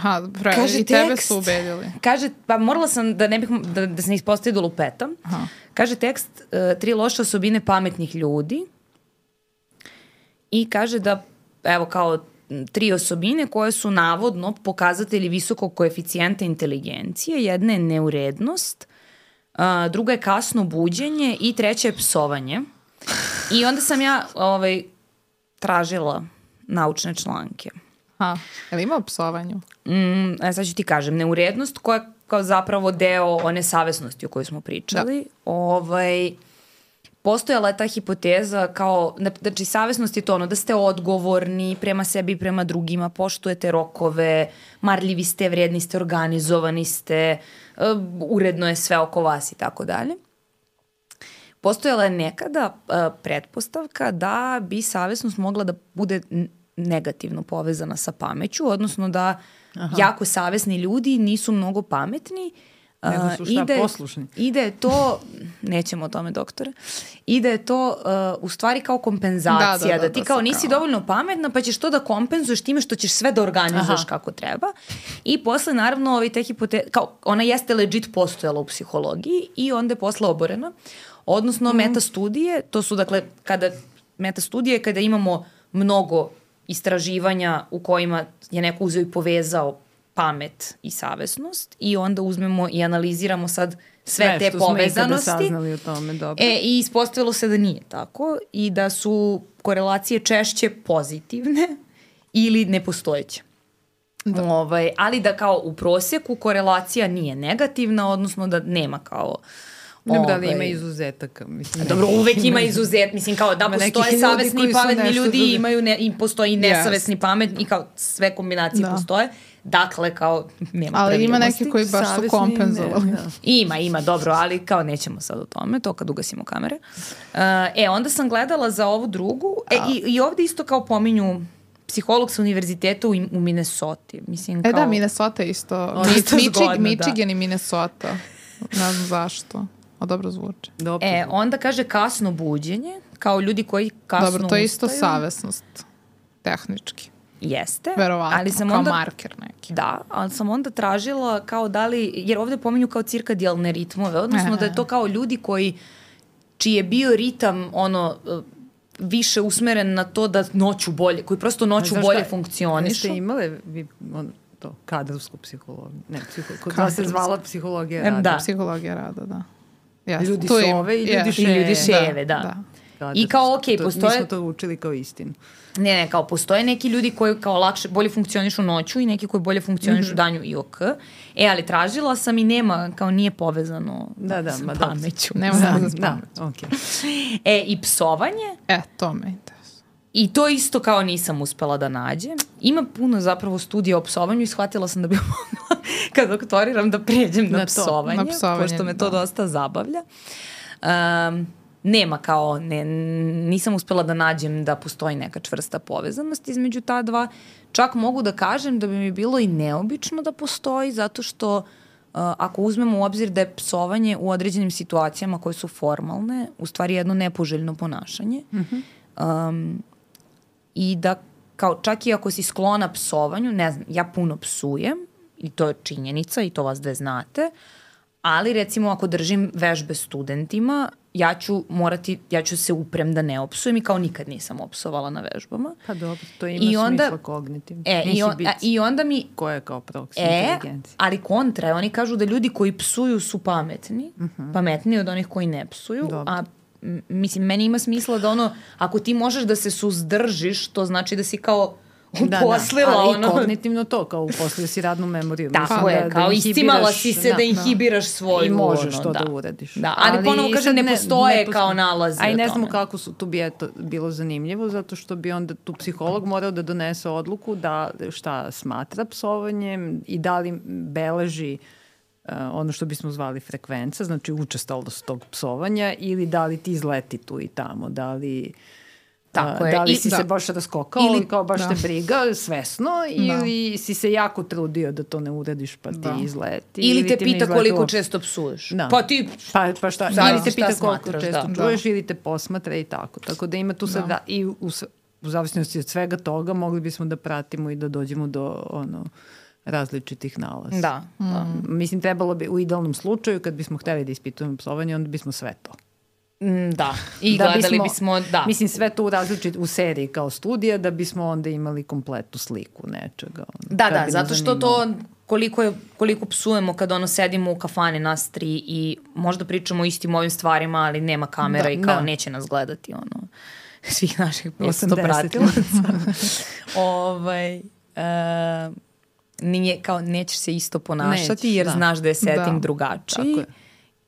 Aha, pravi, kaže i tebe tekst, su ubedili. Kaže, pa morala sam da ne bih, da, da se ne ispostavi da lupetam. Aha. Kaže tekst, uh, tri loše osobine pametnih ljudi i kaže da, evo kao tri osobine koje su navodno pokazatelji visokog koeficijenta inteligencije. Jedna je neurednost, druga je kasno buđenje i treća je psovanje. I onda sam ja ovaj, tražila naučne članke. Ha, je li ima o psovanju? Mm, e, sad ću ti kažem, neurednost koja kao zapravo deo one savesnosti o kojoj smo pričali. Da. Ovaj, postojala je ta hipoteza kao, znači savjesnost je to ono da ste odgovorni prema sebi i prema drugima, poštujete rokove, marljivi ste, vredni ste, organizovani ste, uh, uredno je sve oko vas i tako dalje. Postojala je nekada uh, pretpostavka da bi savjesnost mogla da bude negativno povezana sa pameću, odnosno da Aha. jako savesni ljudi nisu mnogo pametni Nego su šta, ide, poslušni. Ide to, nećemo o tome doktore, ide to uh, u stvari kao kompenzacija, da, da, da, da ti kao nisi kao... dovoljno pametna pa ćeš to da kompenzuješ time što ćeš sve da organizuješ Aha. kako treba. I posle naravno ovi te hipote, kao ona jeste legit postojala u psihologiji i onda je posle oborena. Odnosno mm. meta studije, to su dakle kada meta studije kada imamo mnogo istraživanja u kojima je neko uzeo i povezao pamet i savesnost i onda uzmemo i analiziramo sad sve, sve te povezanosti. saznali o tome, dobro. E, I ispostavilo se da nije tako i da su korelacije češće pozitivne ili nepostojeće. Da. Ovaj, ali da kao u prosjeku korelacija nije negativna, odnosno da nema kao Ne da li ima ovaj. izuzetaka. Mislim, Dobro, uvek ima izuzet. Mislim, kao da postoje savesni i pametni ljudi, drugi. imaju ne, i postoji nesavesni yes. pametni i kao sve kombinacije da. postoje. Dakle, kao nema Ali ima neki koji baš su kompenzovali. Ne, da. Ima, ima, dobro, ali kao nećemo sad o tome, to kad ugasimo kamere. Uh, e, onda sam gledala za ovu drugu, e, i, i ovde isto kao pominju psiholog sa univerziteta u, u Minnesota. Mislim, kao... E da, Minnesota isto. Michigan, da. Michigan i Minnesota. Ne znam zašto. A dobro zvuči. Dobro. E, onda kaže kasno buđenje, kao ljudi koji kasno Dobro, to je isto ustaju. savesnost, tehnički. Jeste. Verovatno, ali sam kao onda, marker neki. Da, ali sam onda tražila kao da li, jer ovde pominju kao cirkadijalne ritmove, odnosno da je to kao ljudi koji, čiji je bio ritam ono, više usmeren na to da noću bolje, koji prosto noću Znaš bolje šta, funkcionišu. Jeste imali vi, on, to, kadrovsku psihologiju, ne, psiho, kod vas se zvala psihologija rada. Da. Psihologija rada, da. Yes. Ljudi sove i ljudi ševe. I ljudi ševe, da. da. da. I kao, ok, to, postoje... Mi smo to učili kao istinu. Ne, ne, kao postoje neki ljudi koji kao lakše, bolje funkcionišu noću i neki koji bolje funkcionišu mm -hmm. danju i ok. E, ali tražila sam i nema, kao nije povezano da, da, sa ma, pameću. Nema da, s da, okay. E, i psovanje. E, to me interesuje. I to isto kao nisam uspela da nađem. Ima puno zapravo studija o psovanju i shvatila sam da bih mogla kad doktoriram da pređem na, na to, psovanje, na psovanje, pošto me to da. dosta zabavlja. Um, nema kao, ne, nisam uspela da nađem da postoji neka čvrsta povezanost između ta dva. Čak mogu da kažem da bi mi bilo i neobično da postoji, zato što ako uzmemo u obzir da je psovanje u određenim situacijama koje su formalne, u stvari jedno nepoželjno ponašanje, mm -hmm. um, i da kao čak i ako si sklona psovanju, ne znam, ja puno psujem i to je činjenica i to vas dve znate, ali recimo ako držim vežbe studentima, ja ću morati, ja ću se uprem da ne opsujem i kao nikad nisam opsovala na vežbama. Pa dobro, to ima I onda, smisla kognitivno. E, i, on, a, I onda mi... Ko je kao proks e, inteligencija? ali kontra oni kažu da ljudi koji psuju su pametni, uh mhm. -huh. pametniji od onih koji ne psuju, dobro. a mislim, meni ima smisla da ono, ako ti možeš da se suzdržiš, to znači da si kao uposlila. Da, da. Ali ono... kognitivno to, kao uposlio si radnu memoriju. Tako Mislim, je, da, kao da istimala si se da, da inhibiraš svoju. I možeš ono, to da, da uradiš. Da, ali, ali ponovo kažem, ne, ne postoje ne, kao nalaze. A i ne znamo kako su, tu bi eto, bilo zanimljivo, zato što bi onda tu psiholog morao da donese odluku da šta smatra psovanjem i da li beleži uh, ono što bismo zvali frekvenca, znači učestalost tog psovanja ili da li ti izleti tu i tamo, da li Tako je. Da li I, si da. se baš raskokao ili kao baš da. te briga svesno da. ili si se jako trudio da to ne uradiš pa ti da. izleti. Ili, ili te pita koliko uopšte. često psuješ. Da. Pa ti... Pa, pa šta, da, ili te pita koliko često da. čuješ ili te posmatra i tako. Tako da ima tu sad da. i u, u zavisnosti od svega toga mogli bismo da pratimo i da dođemo do ono različitih nalaza. Da. da. Mm. Mislim, trebalo bi u idealnom slučaju, kad bismo hteli da ispitujemo psovanje, onda bismo sve to. Mm, da, i da gledali bismo, bismo, da. Mislim, sve to u različit, u seriji kao studija, da bismo onda imali kompletu sliku nečega. Ono, da, da, zato što to koliko, je, koliko psujemo kad ono sedimo u kafane nas tri i možda pričamo o istim ovim stvarima, ali nema kamera da, i kao da. neće nas gledati ono svih naših 500 pratilaca. ovaj, uh, nije, kao nećeš se isto ponašati Neć, jer da. znaš da je setting da. drugačiji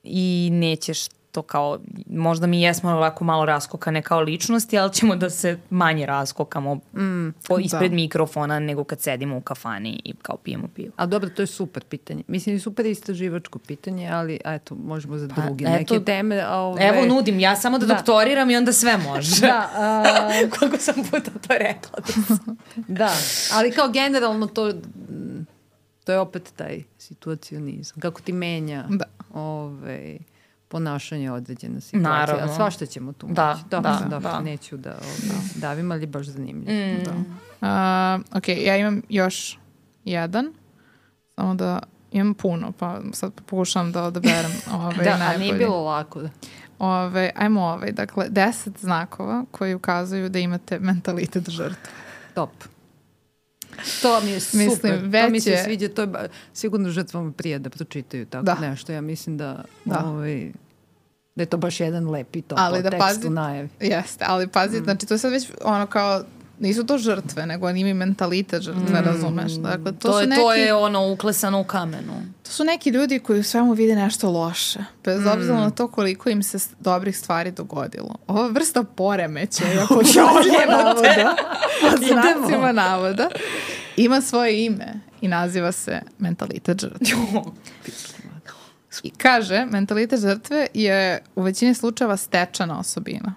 i nećeš to kao, možda mi jesmo ovako malo raskokane kao ličnosti, ali ćemo da se manje raskokamo mm, po, ispred da. mikrofona nego kad sedimo u kafani i kao pijemo pivo. A dobro, to je super pitanje. Mislim, super istraživačko pitanje, ali eto, možemo za pa, drugi neke teme. Ove... Evo nudim, ja samo da, da doktoriram i onda sve može. da. A... Koliko sam puta to rekla. Da, da, ali kao generalno to to je opet taj situacionizam. Kako ti menja da. ove, ponašanje određena situacija. Naravno. A svašta ćemo tu da, da, da, da, da. Neću da, da davim, ali baš zanimljivo. Mm. Da. Uh, ok, ja imam još jedan, samo da imam puno, pa sad pokušam da odaberem ovaj da, najbolji. a nije bilo lako. Da. Ove, ajmo ovaj, dakle, deset znakova koji ukazuju da imate mentalitet žrtve. Top. To mi je super. Mislim, već to mi se sviđa. To je ba, sigurno žrtvama prije da pročitaju tako da. nešto. Ja mislim da, da. Ovaj, da je to baš jedan lepi to ali da tekst pazi, u najavi. Jeste, ali pazi, mm. znači to je sad već ono kao nisu to žrtve, nego oni imaju mentalitet žrtve, mm. razumeš? Dakle, to, to, je, neki, to je ono uklesano u kamenu. To su neki ljudi koji u svemu vide nešto loše, bez mm. obzira na to koliko im se dobrih stvari dogodilo. Ova vrsta poremećaja, pod navoda, pod znacima navoda, ima svoje ime i naziva se mentalitet žrtve. I kaže, mentalitet žrtve je u većini slučajeva stečana osobina.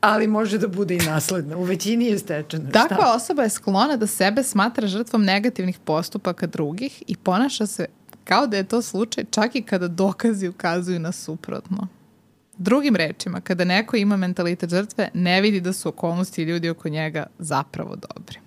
Ali može da bude i nasledna. U većini je stečena. Takva Šta? osoba je sklona da sebe smatra žrtvom negativnih postupaka drugih i ponaša se kao da je to slučaj čak i kada dokazi ukazuju na suprotno. Drugim rečima, kada neko ima mentalitet žrtve, ne vidi da su okolnosti i ljudi oko njega zapravo dobri.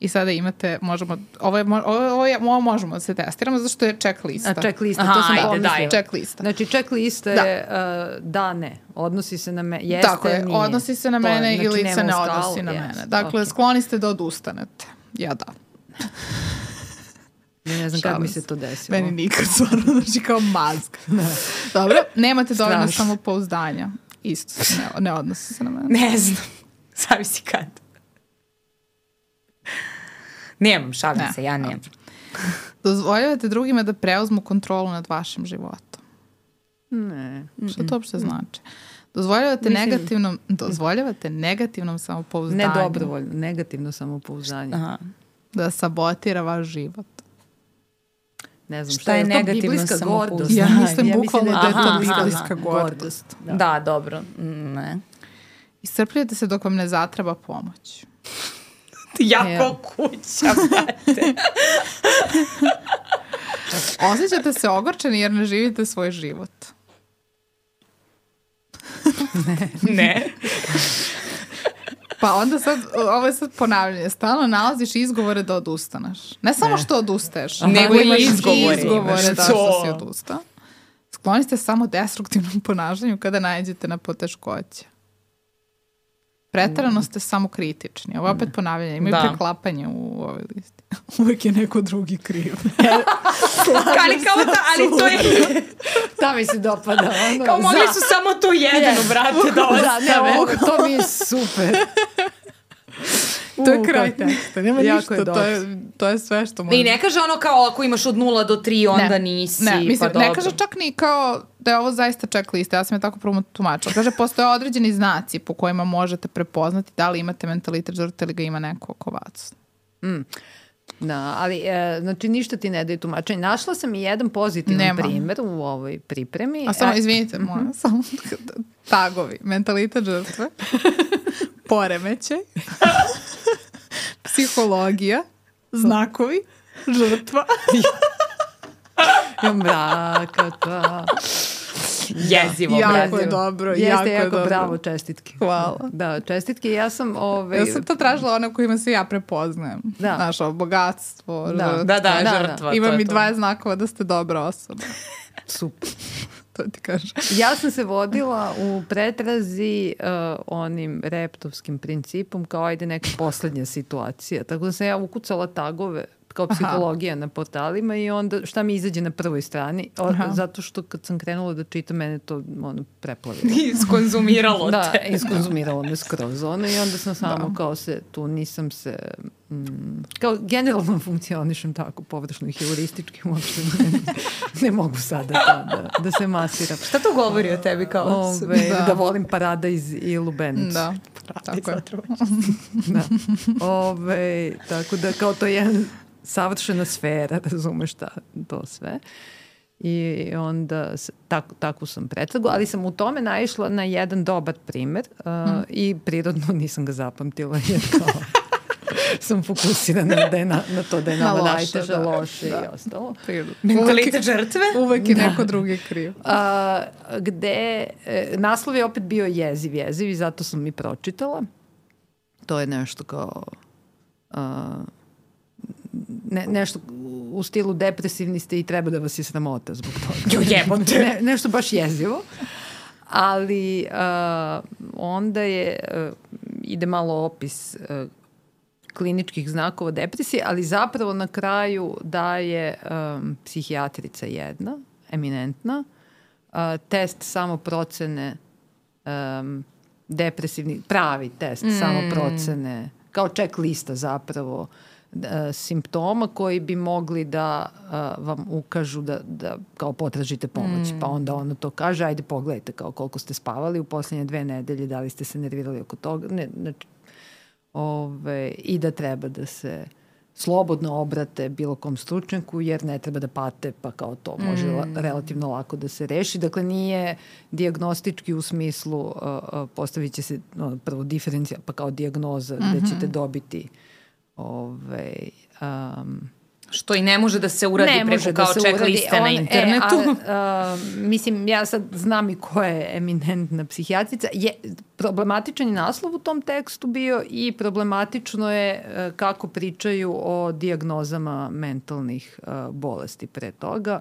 I sada imate, možemo, ovo, je, ovo, ovo, je, ovo možemo da se testiramo zato što je check lista. A check lista, Aha, to sam ajde, daj. Check lista. Znači check lista da. je uh, da, ne, odnosi se na mene, jeste, Tako je, nije. odnosi se na mene je, znači, ili se ne odnosi na yes. mene. Dakle, okay. skloni ste da odustanete. Ja da. Ne, ne znam kako mi se to desilo. Meni nikad stvarno, znači kao mazg. Dobro, nemate dovoljno samopouzdanja. Isto, ne, ne odnosi se na mene. Ne znam, zavisi kad. Nemam, šalim ne. se, ja nemam. Dozvoljavate drugima da preuzmu kontrolu nad vašim životom. Ne. Što to uopšte znači? Dozvoljavate Mislim, negativnom, dozvoljavate negativnom samopouzdanju. Ne dobrovoljno, negativno samopouzdanje. Aha. Da sabotira vaš život. Ne znam šta, šta je, je negativno samopouzdanje. Ja mislim ja bukvalno da, da je to biblijska gordost. Da. da, dobro. Ne. Iscrpljujete se dok vam ne zatreba pomoć. jako ja. kuća, brate. Osjećate se ogorčeni jer ne živite svoj život. ne. Pa onda sad, ovo je sad ponavljanje, stalno nalaziš izgovore da odustaneš. Ne samo što odustaješ, Nego nego imaš izgovore, izgovore imaš da to. što si odustao. Skloni ste samo destruktivnom ponašanju kada nađete na poteškoće. Pretarano ste samo kritični. Ovo opet ponavljanje. Imaju Da. preklapanje u ovoj listi. Uvek je neko drugi kriv. ali kao da, ali to je, Ta mi se dopada. Ono, kao mogli za. su samo to jedno, Yes. brate, da Da, ne, ostave. ovo, to mi je super. to je kraj teksta. Nema Jako ništa. je to, dobro. je, to je sve što može. I ne kaže ono kao ako imaš od 0 do 3 onda nisi, Ne, mislim, pa dobro. ne kaže čak ni kao da je ovo zaista checklist, ja sam je tako prvo tumačila. Kaže, postoje određeni znaci po kojima možete prepoznati da li imate mentalitet žrtve ili ga ima neko oko vas. Da, ali e, znači ništa ti ne daje tumačenje. Našla sam i jedan pozitivan Nema. primer u ovoj pripremi. A samo, E, izvinite, moja, samo tagovi. Mentalitet žrtve, poremećaj, psihologija, znakovi, žrtva. Ja mraka, ta. Jezivo, Jako je dobro, Jeste, jako jako dobro. bravo, čestitke. Hvala. Da, čestitke. Ja sam... Ovaj, Ja sam to tražila one kojima se ja prepoznajem. Da. Znaš, ovo bogatstvo, Da. žrtva. Da, da, Da, žrtva. Imam to je i to. 20 znakova da ste dobra osoba. Super. To ti kažem. Ja sam se vodila u pretrazi uh, onim reptovskim principom kao ajde neka poslednja situacija. Tako da sam ja ukucala tagove kao psihologija na portalima i onda šta mi izađe na prvoj strani, o, Aha. zato što kad sam krenula da čitam, mene to ono, preplavilo. Iskonzumiralo Da, te. iskonzumiralo me skroz ono i onda sam samo kao se, tu nisam se, mm, kao generalno funkcionišem tako površno i heuristički, uopšte ne, ne mogu sada to da, da se masiram. Šta to govori o tebi kao? Ove, Da. da. volim paradajz i lubenicu. Da, tako je. Da. Ove, tako da kao to je jedna savršena sfera, razumeš šta, to sve. I onda tako, tako sam pretragu, ali sam u tome naišla na jedan dobar primer uh, i prirodno nisam ga zapamtila jer kao sam fokusirana da je na, na to da je Na nama loše, najteže, da, loše da. i ostalo. Prirodno. Mentalitet žrtve? Uvek je neko drugi kriv. A, gde e, naslov je opet bio jeziv, jeziv i zato sam i pročitala. To je nešto kao a, ne, nešto u stilu depresivni ste i treba da vas je sramota zbog toga. Jo jebote. Ne, nešto baš jezivo. Ali a, onda je, a, ide malo opis a, kliničkih znakova depresije, ali zapravo na kraju daje um, psihijatrica jedna, eminentna, uh, test samoprocene um, depresivni, pravi test mm. samoprocene, kao check lista zapravo uh, simptoma koji bi mogli da uh, vam ukažu da, da kao potražite pomoć. Mm. Pa onda ono to kaže, ajde pogledajte kao koliko ste spavali u posljednje dve nedelje, da li ste se nervirali oko toga. Ne, znači, ove, i da treba da se slobodno obrate bilo kom stručnjaku jer ne treba da pate pa kao to može la, relativno lako da se reši. Dakle nije diagnostički u smislu uh, uh, postavit će se no, prvo diferencija pa kao diagnoza gde ćete dobiti ovaj, um, Što i ne može da se uradi ne preko može kao da uradi. liste na On- internetu. E, a, a, mislim, ja sad znam i ko je eminentna psihijatrica. Je, problematičan je naslov u tom tekstu bio i problematično je e, kako pričaju o dijagnozama mentalnih e, bolesti pre toga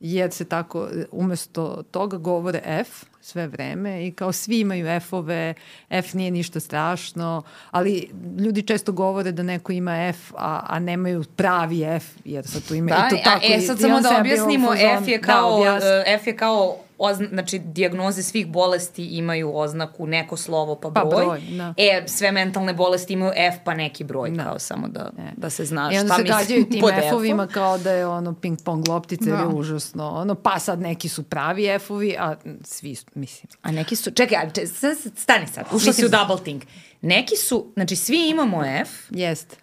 jer se tako, umesto toga govore F sve vreme i kao svi imaju F-ove, F nije ništa strašno, ali ljudi često govore da neko ima F, a, a nemaju pravi F, jer sad tu ima Da, i to tako. a, e, sad samo da objasnimo, fazonu- F je da, kao, objasni. e, F je kao ozna, znači dijagnoze svih bolesti imaju oznaku neko slovo pa Pa broj. broj, da. E, sve mentalne bolesti imaju F pa neki broj, Da. kao samo da, E. da se zna I onda šta se mislim gađaju tim pod F-ovima F-om. kao da je ono ping pong loptica Da. je užasno. Ono, pa sad neki su pravi F-ovi, a svi, mislim, A neki su, čekaj, a če- sad- sad- stani sad, ušla si u Mislim- double think. Neki su, znači svi imamo F, jeste.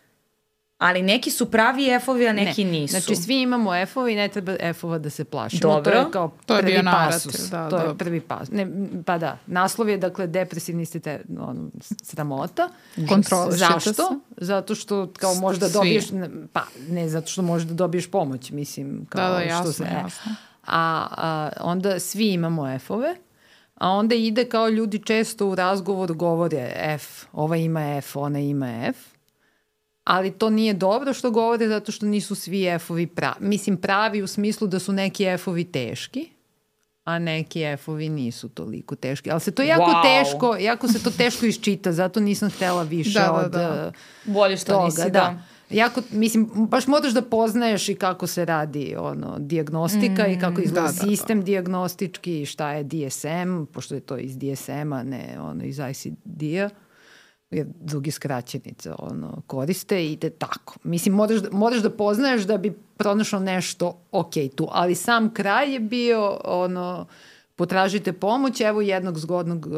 Ali neki su pravi F-ovi, a neki ne. nisu. Znači, svi imamo F-ova i ne treba F-ova da se plašimo. Dobro. To je kao To je prvi bio narativ, pasus. da, to je dobro. prvi pasus. Ne, pa da, naslov je, dakle, depresivni ste te, ono, sramota. Kontrolišite Zašto? se. Zato što kao možda Svi. dobiješ, ne, pa ne zato što možeš da dobiješ pomoć, mislim. Kao Da, da, što jasno, se, jasno. A, a onda svi imamo F-ove, a onda ide kao ljudi često u razgovoru govore F, ova ima F, ona ima F, ali to nije dobro što govore zato što nisu svi F-ovi pravi. Mislim, pravi u smislu da su neki F-ovi teški, a neki F-ovi nisu toliko teški. Ali se to jako Wow. teško, jako se to teško iščita, zato nisam htela više Da, da, od da. eh, Bolje što toga. nisi, da. da. Jako, mislim, baš moraš da poznaješ i kako se radi ono, diagnostika mm, i kako izgleda da, da, da. sistem diagnostički i šta je DSM, pošto je to iz DSM-a, ne ono, iz ICD-a jer drugi skraćenice ono, koriste i ide tako. Mislim, moraš, da- moraš da poznaješ da bi pronašao nešto ok tu, ali sam kraj je bio ono, potražite pomoć, evo jednog zgodnog uh,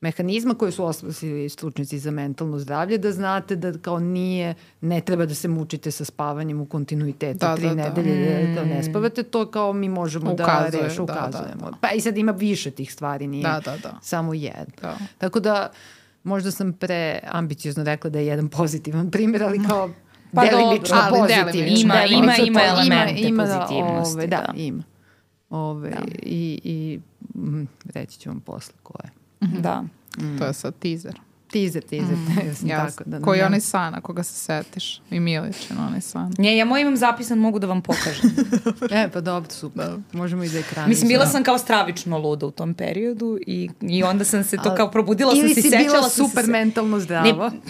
mehanizma koji su osmislili stručnici za mentalno zdravlje, da znate da kao nije, ne treba da se mučite sa spavanjem u kontinuitetu Da, tri da, da. nedelje, da, kao ne spavate, to kao mi možemo Ukazuje, da rešu, da, da, ukazujemo. da. Pa i sad ima više tih stvari, nije Da, da, da. samo jedan. Da. Tako da možda sam pre ambiciozno rekla da je jedan pozitivan primjer, ali kao Pa delimično dobro, delimično. Ima- ima- ima elemente ima, pozitivnosti, Ove, da, da. ima. Ove, I, i mm, reći ću vam posle koje. Da. To je sad teaser. Teaser, teaser. Mm, Jasno. tako, da, Koji je ne- onaj san, ako ga se setiš. I Milićin, onaj san. Nje, ja moj imam zapisan, mogu da vam pokažem. E, pa dobro, super. Možemo i da ekrani. Mislim, bila sam kao stravično luda u tom periodu i, i onda sam se to kao probudila sam Ili si sećala bila sam se super se- mentalno zdrava.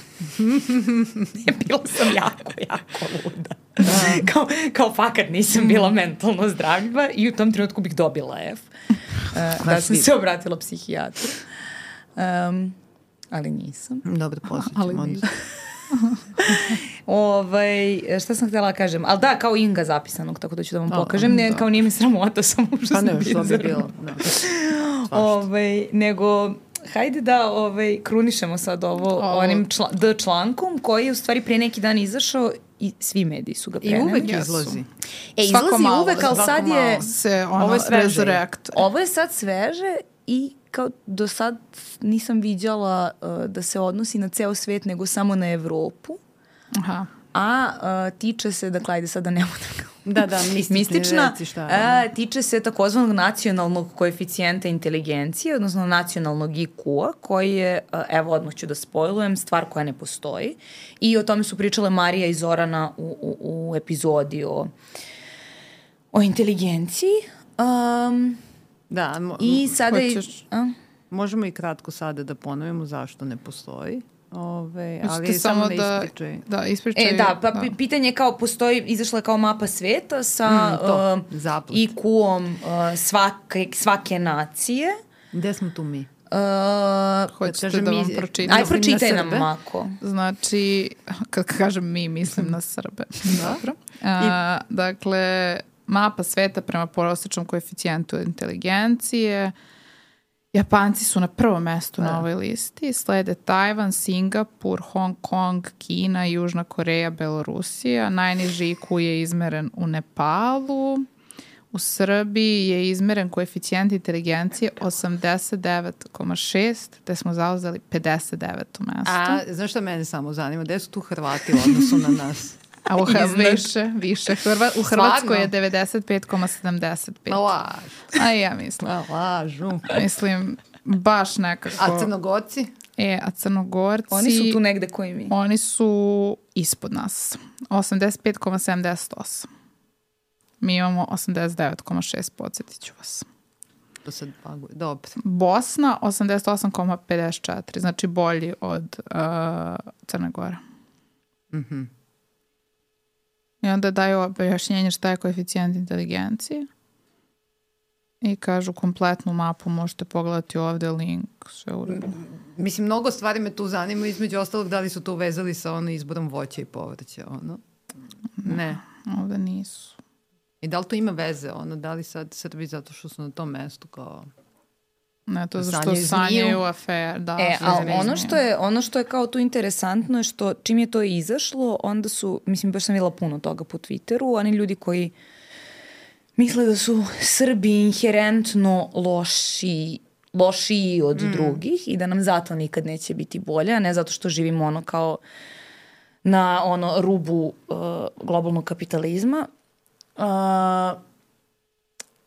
Ne, bila sam jako, jako luda. kao, kao fakat nisam bila mentalno zdraviva i u tom trenutku bih dobila F. Uh, da sam se obratila psihijatru. Um, ali nisam. Dobro, posle Ali onda. nisam. Ovaj, šta sam htjela da kažem? Ali da, kao Inga zapisanog, tako da ću da vam Da, pokažem. Ne, da. kao nije mi sramota, samo što Pa sam ne, što bi bilo. Da. Ovaj, nego, hajde da ovaj, krunišemo sad ovo Ovo. onim čla, D člankom koji je u stvari pre neki dan izašao i svi mediji su ga I preneli. uvek Jesu. izlazi. E, Svako izlazi malo, uvek, ali sad je... se ono Ovo je sveže. resurrect. Ovo je sad sveže i kao do sad nisam viđala uh, da se odnosi na ceo svet, nego samo na Evropu. Aha. A uh, tiče se, dakle, ajde sad da ne budem Da, da, mistični, mistična, reci šta. a, tiče se takozvanog nacionalnog koeficijenta inteligencije, odnosno nacionalnog IQ-a, koji je, evo odmah ću da spojlujem, stvar koja ne postoji. I o tome su pričale Marija i Zorana u, u, u epizodi o, o inteligenciji. Um, Da, mo- I sada. Hoćeš- A? možemo i kratko sada da ponovimo zašto ne postoji. Ove, ali samo, samo ne da, ispričaj. da ispričaj. E, da, pa pi- pitanje je kao postoji, izašla je kao mapa sveta sa Mm, to, uh, zaplet. IQ-om uh, svake, svake nacije. Gde smo tu mi? Uh, Hoćete da mi- vam pročitam? Aj, Mislim na pročitaj nam. Mako. Znači, kad kažem mi, mislim na Srbe. Dobro. A, dakle, mapa sveta prema prosječnom koeficijentu inteligencije. Japanci su na prvom mestu na ovoj listi. Slede Tajvan, Singapur, Hong Kong, Kina, Južna Koreja, Belorusija. Najniži IQ je izmeren u Nepalu. U Srbiji je izmeren koeficijent inteligencije 89,6, te smo zauzeli 59. mesto. A, znaš šta mene samo zanima? Gde su tu Hrvati u odnosu na nas? A u Hr- Iznad. više, više. Hrva, u Hrvatskoj je 95,75. Ma laž. A ja mislim. Ma lažu. Mislim, baš nekako. A crnogorci? E, a crnogorci... Oni su tu negde koji mi. Oni su ispod nas. 85,78. Mi imamo 89,6, podsjetit ću vas. To sad baguje. Dobro. Bosna 88,54, znači bolji od uh, Crne Gore. I onda daju objašnjenje šta je koeficijent inteligencije. I kažu kompletnu mapu možete pogledati ovde, link, sve u redu. Mislim, mnogo stvari me tu zanima, između ostalog da li su to uvezali sa ono izborom voća i povrća, ono? Ne. Ovde nisu. I da li to ima veze, ono, da li sad Srbi zato što su na tom mestu kao... Ne, to Sanjaju sanjaju zmiju. afer, da. E, ali ono što je ono što je kao tu interesantno je što čim je to izašlo, onda su, mislim baš sam videla puno toga po Twitteru, oni ljudi koji misle da su Srbi inherentno loši lošiji od mm. drugih i da nam zato nikad neće biti bolje, a ne zato što živimo ono kao na ono rubu uh, globalnog kapitalizma. Uh,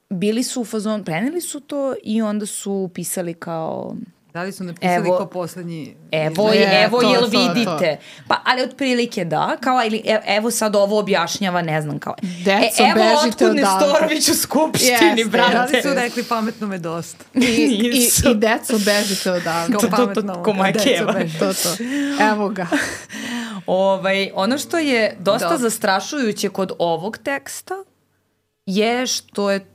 bili su u fazon, preneli su to i onda su pisali kao Da li su napisali Evo- kao poslednji... Evo, Je, je, evo to, jel to, to. vidite. Pa, ali otprilike da, kao, ili, e, evo sad ovo objašnjava, ne znam, kao. Deco, e, evo bežite otkud. Nestorović u skupštini, Jeste, brate. Da li su rekli pametno me dosta? I, i, i deco bežite odavde. Kao To, to, to, pametno, ko beže. To, to. Evo ga. Ovaj, ono što je dosta Da. zastrašujuće kod ovog teksta je što je,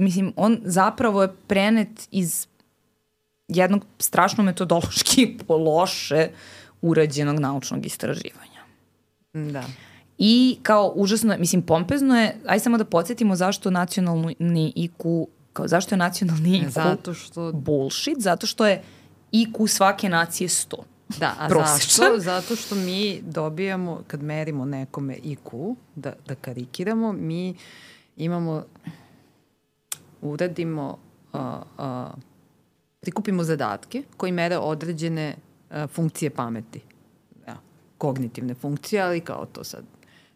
mislim, on zapravo je prenet iz jednog strašno metodološki loše urađenog naučnog istraživanja. Da. I kao užasno, mislim, pompezno je, aj samo da podsjetimo zašto nacionalni IQ, kao zašto je nacionalni IQ Zato što... bullshit, zato što je IQ svake nacije 100. Da, a zašto? Zato što mi dobijamo, kad merimo nekome IQ, da, da karikiramo, mi imamo, uradimo, a, a, prikupimo zadatke koji mere određene a, funkcije pameti. Ja, kognitivne funkcije, ali kao to sad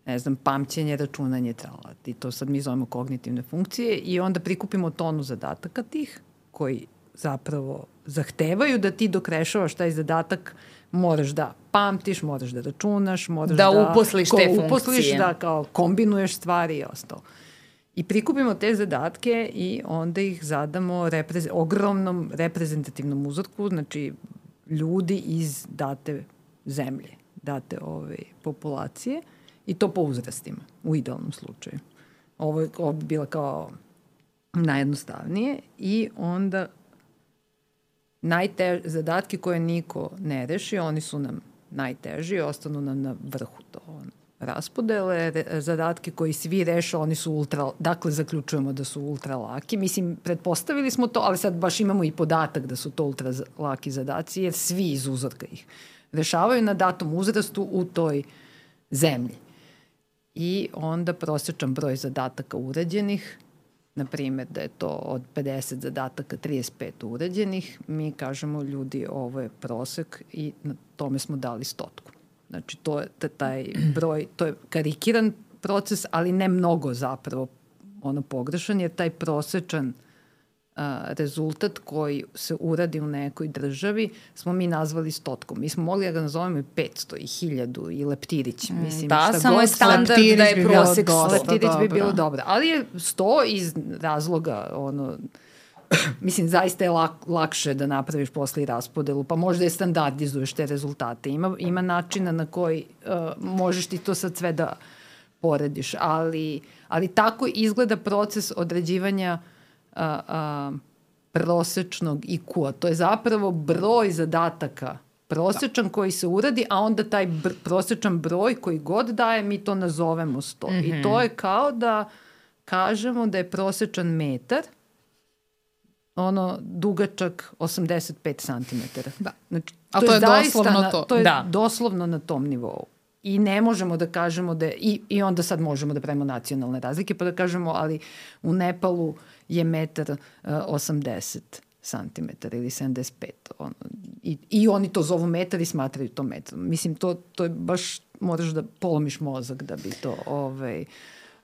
ne znam, pamćenje, računanje, trala. I to sad mi zovemo kognitivne funkcije i onda prikupimo tonu zadataka tih koji zapravo zahtevaju da ti dok rešavaš taj zadatak moraš da pamtiš, moraš da računaš, moraš Da da, uposliš te funkcije. uposliš, da kao kombinuješ stvari i ostalo. I prikupimo te zadatke i onda ih zadamo repreze, ogromnom reprezentativnom uzorku, znači ljudi iz date zemlje, date ove populacije i to po uzrastima, u idealnom slučaju. Ovo, je- ovo bi bila kao najjednostavnije i onda najteže zadatke koje niko ne reši, oni su nam najteži, ostanu nam na vrhu to ono, raspodele, zadatke koji svi reše, oni su ultra, dakle zaključujemo da su ultra laki. Mislim, pretpostavili smo to, ali sad baš imamo i podatak da su to ultra laki zadaci, jer svi iz uzorka ih rešavaju na datom uzrastu u toj zemlji. I onda prosječan broj zadataka urađenih, na primjer da je to od 50 zadataka 35 urađenih, mi kažemo ljudi ovo je prosek i na tome smo dali stotku. Znači to je taj broj, to je karikiran proces, ali ne mnogo zapravo ono pogrešan, jer taj prosečan a, rezultat koji se uradi u nekoj državi smo mi nazvali stotkom. Mi smo mogli da ga nazovemo i 500 i 1000 i leptirić. Mislim, Da, šta samo je standard da je prosek dosta. 100. Leptirić bi bilo dobro. Ali je 100 iz razloga ono, mislim, zaista je lak, lakše da napraviš posle i raspodelu, pa možda je standardizuješ te rezultate. Ima, ima načina na koji uh, možeš ti to sad sve da porediš, ali, ali tako izgleda proces određivanja uh, uh, prosečnog IQ-a. To je zapravo broj zadataka prosečan koji se uradi, a onda taj br prosečan broj koji god daje, mi to nazovemo 100. Mm -hmm. I to je kao da kažemo da je prosečan metar ono dugačak 85 cm. Da. Znači, A to je zaista doslovno na, to. To je Da. doslovno na tom nivou. I ne možemo da kažemo da je, i, i onda sad možemo da pravimo nacionalne razlike, pa da kažemo, ali u Nepalu je metar uh, 80 cm ili 75. Ono, i, I oni to zovu metar i smatraju to metrom. Mislim, to, to je baš, moraš da polomiš mozak da bi to ovaj,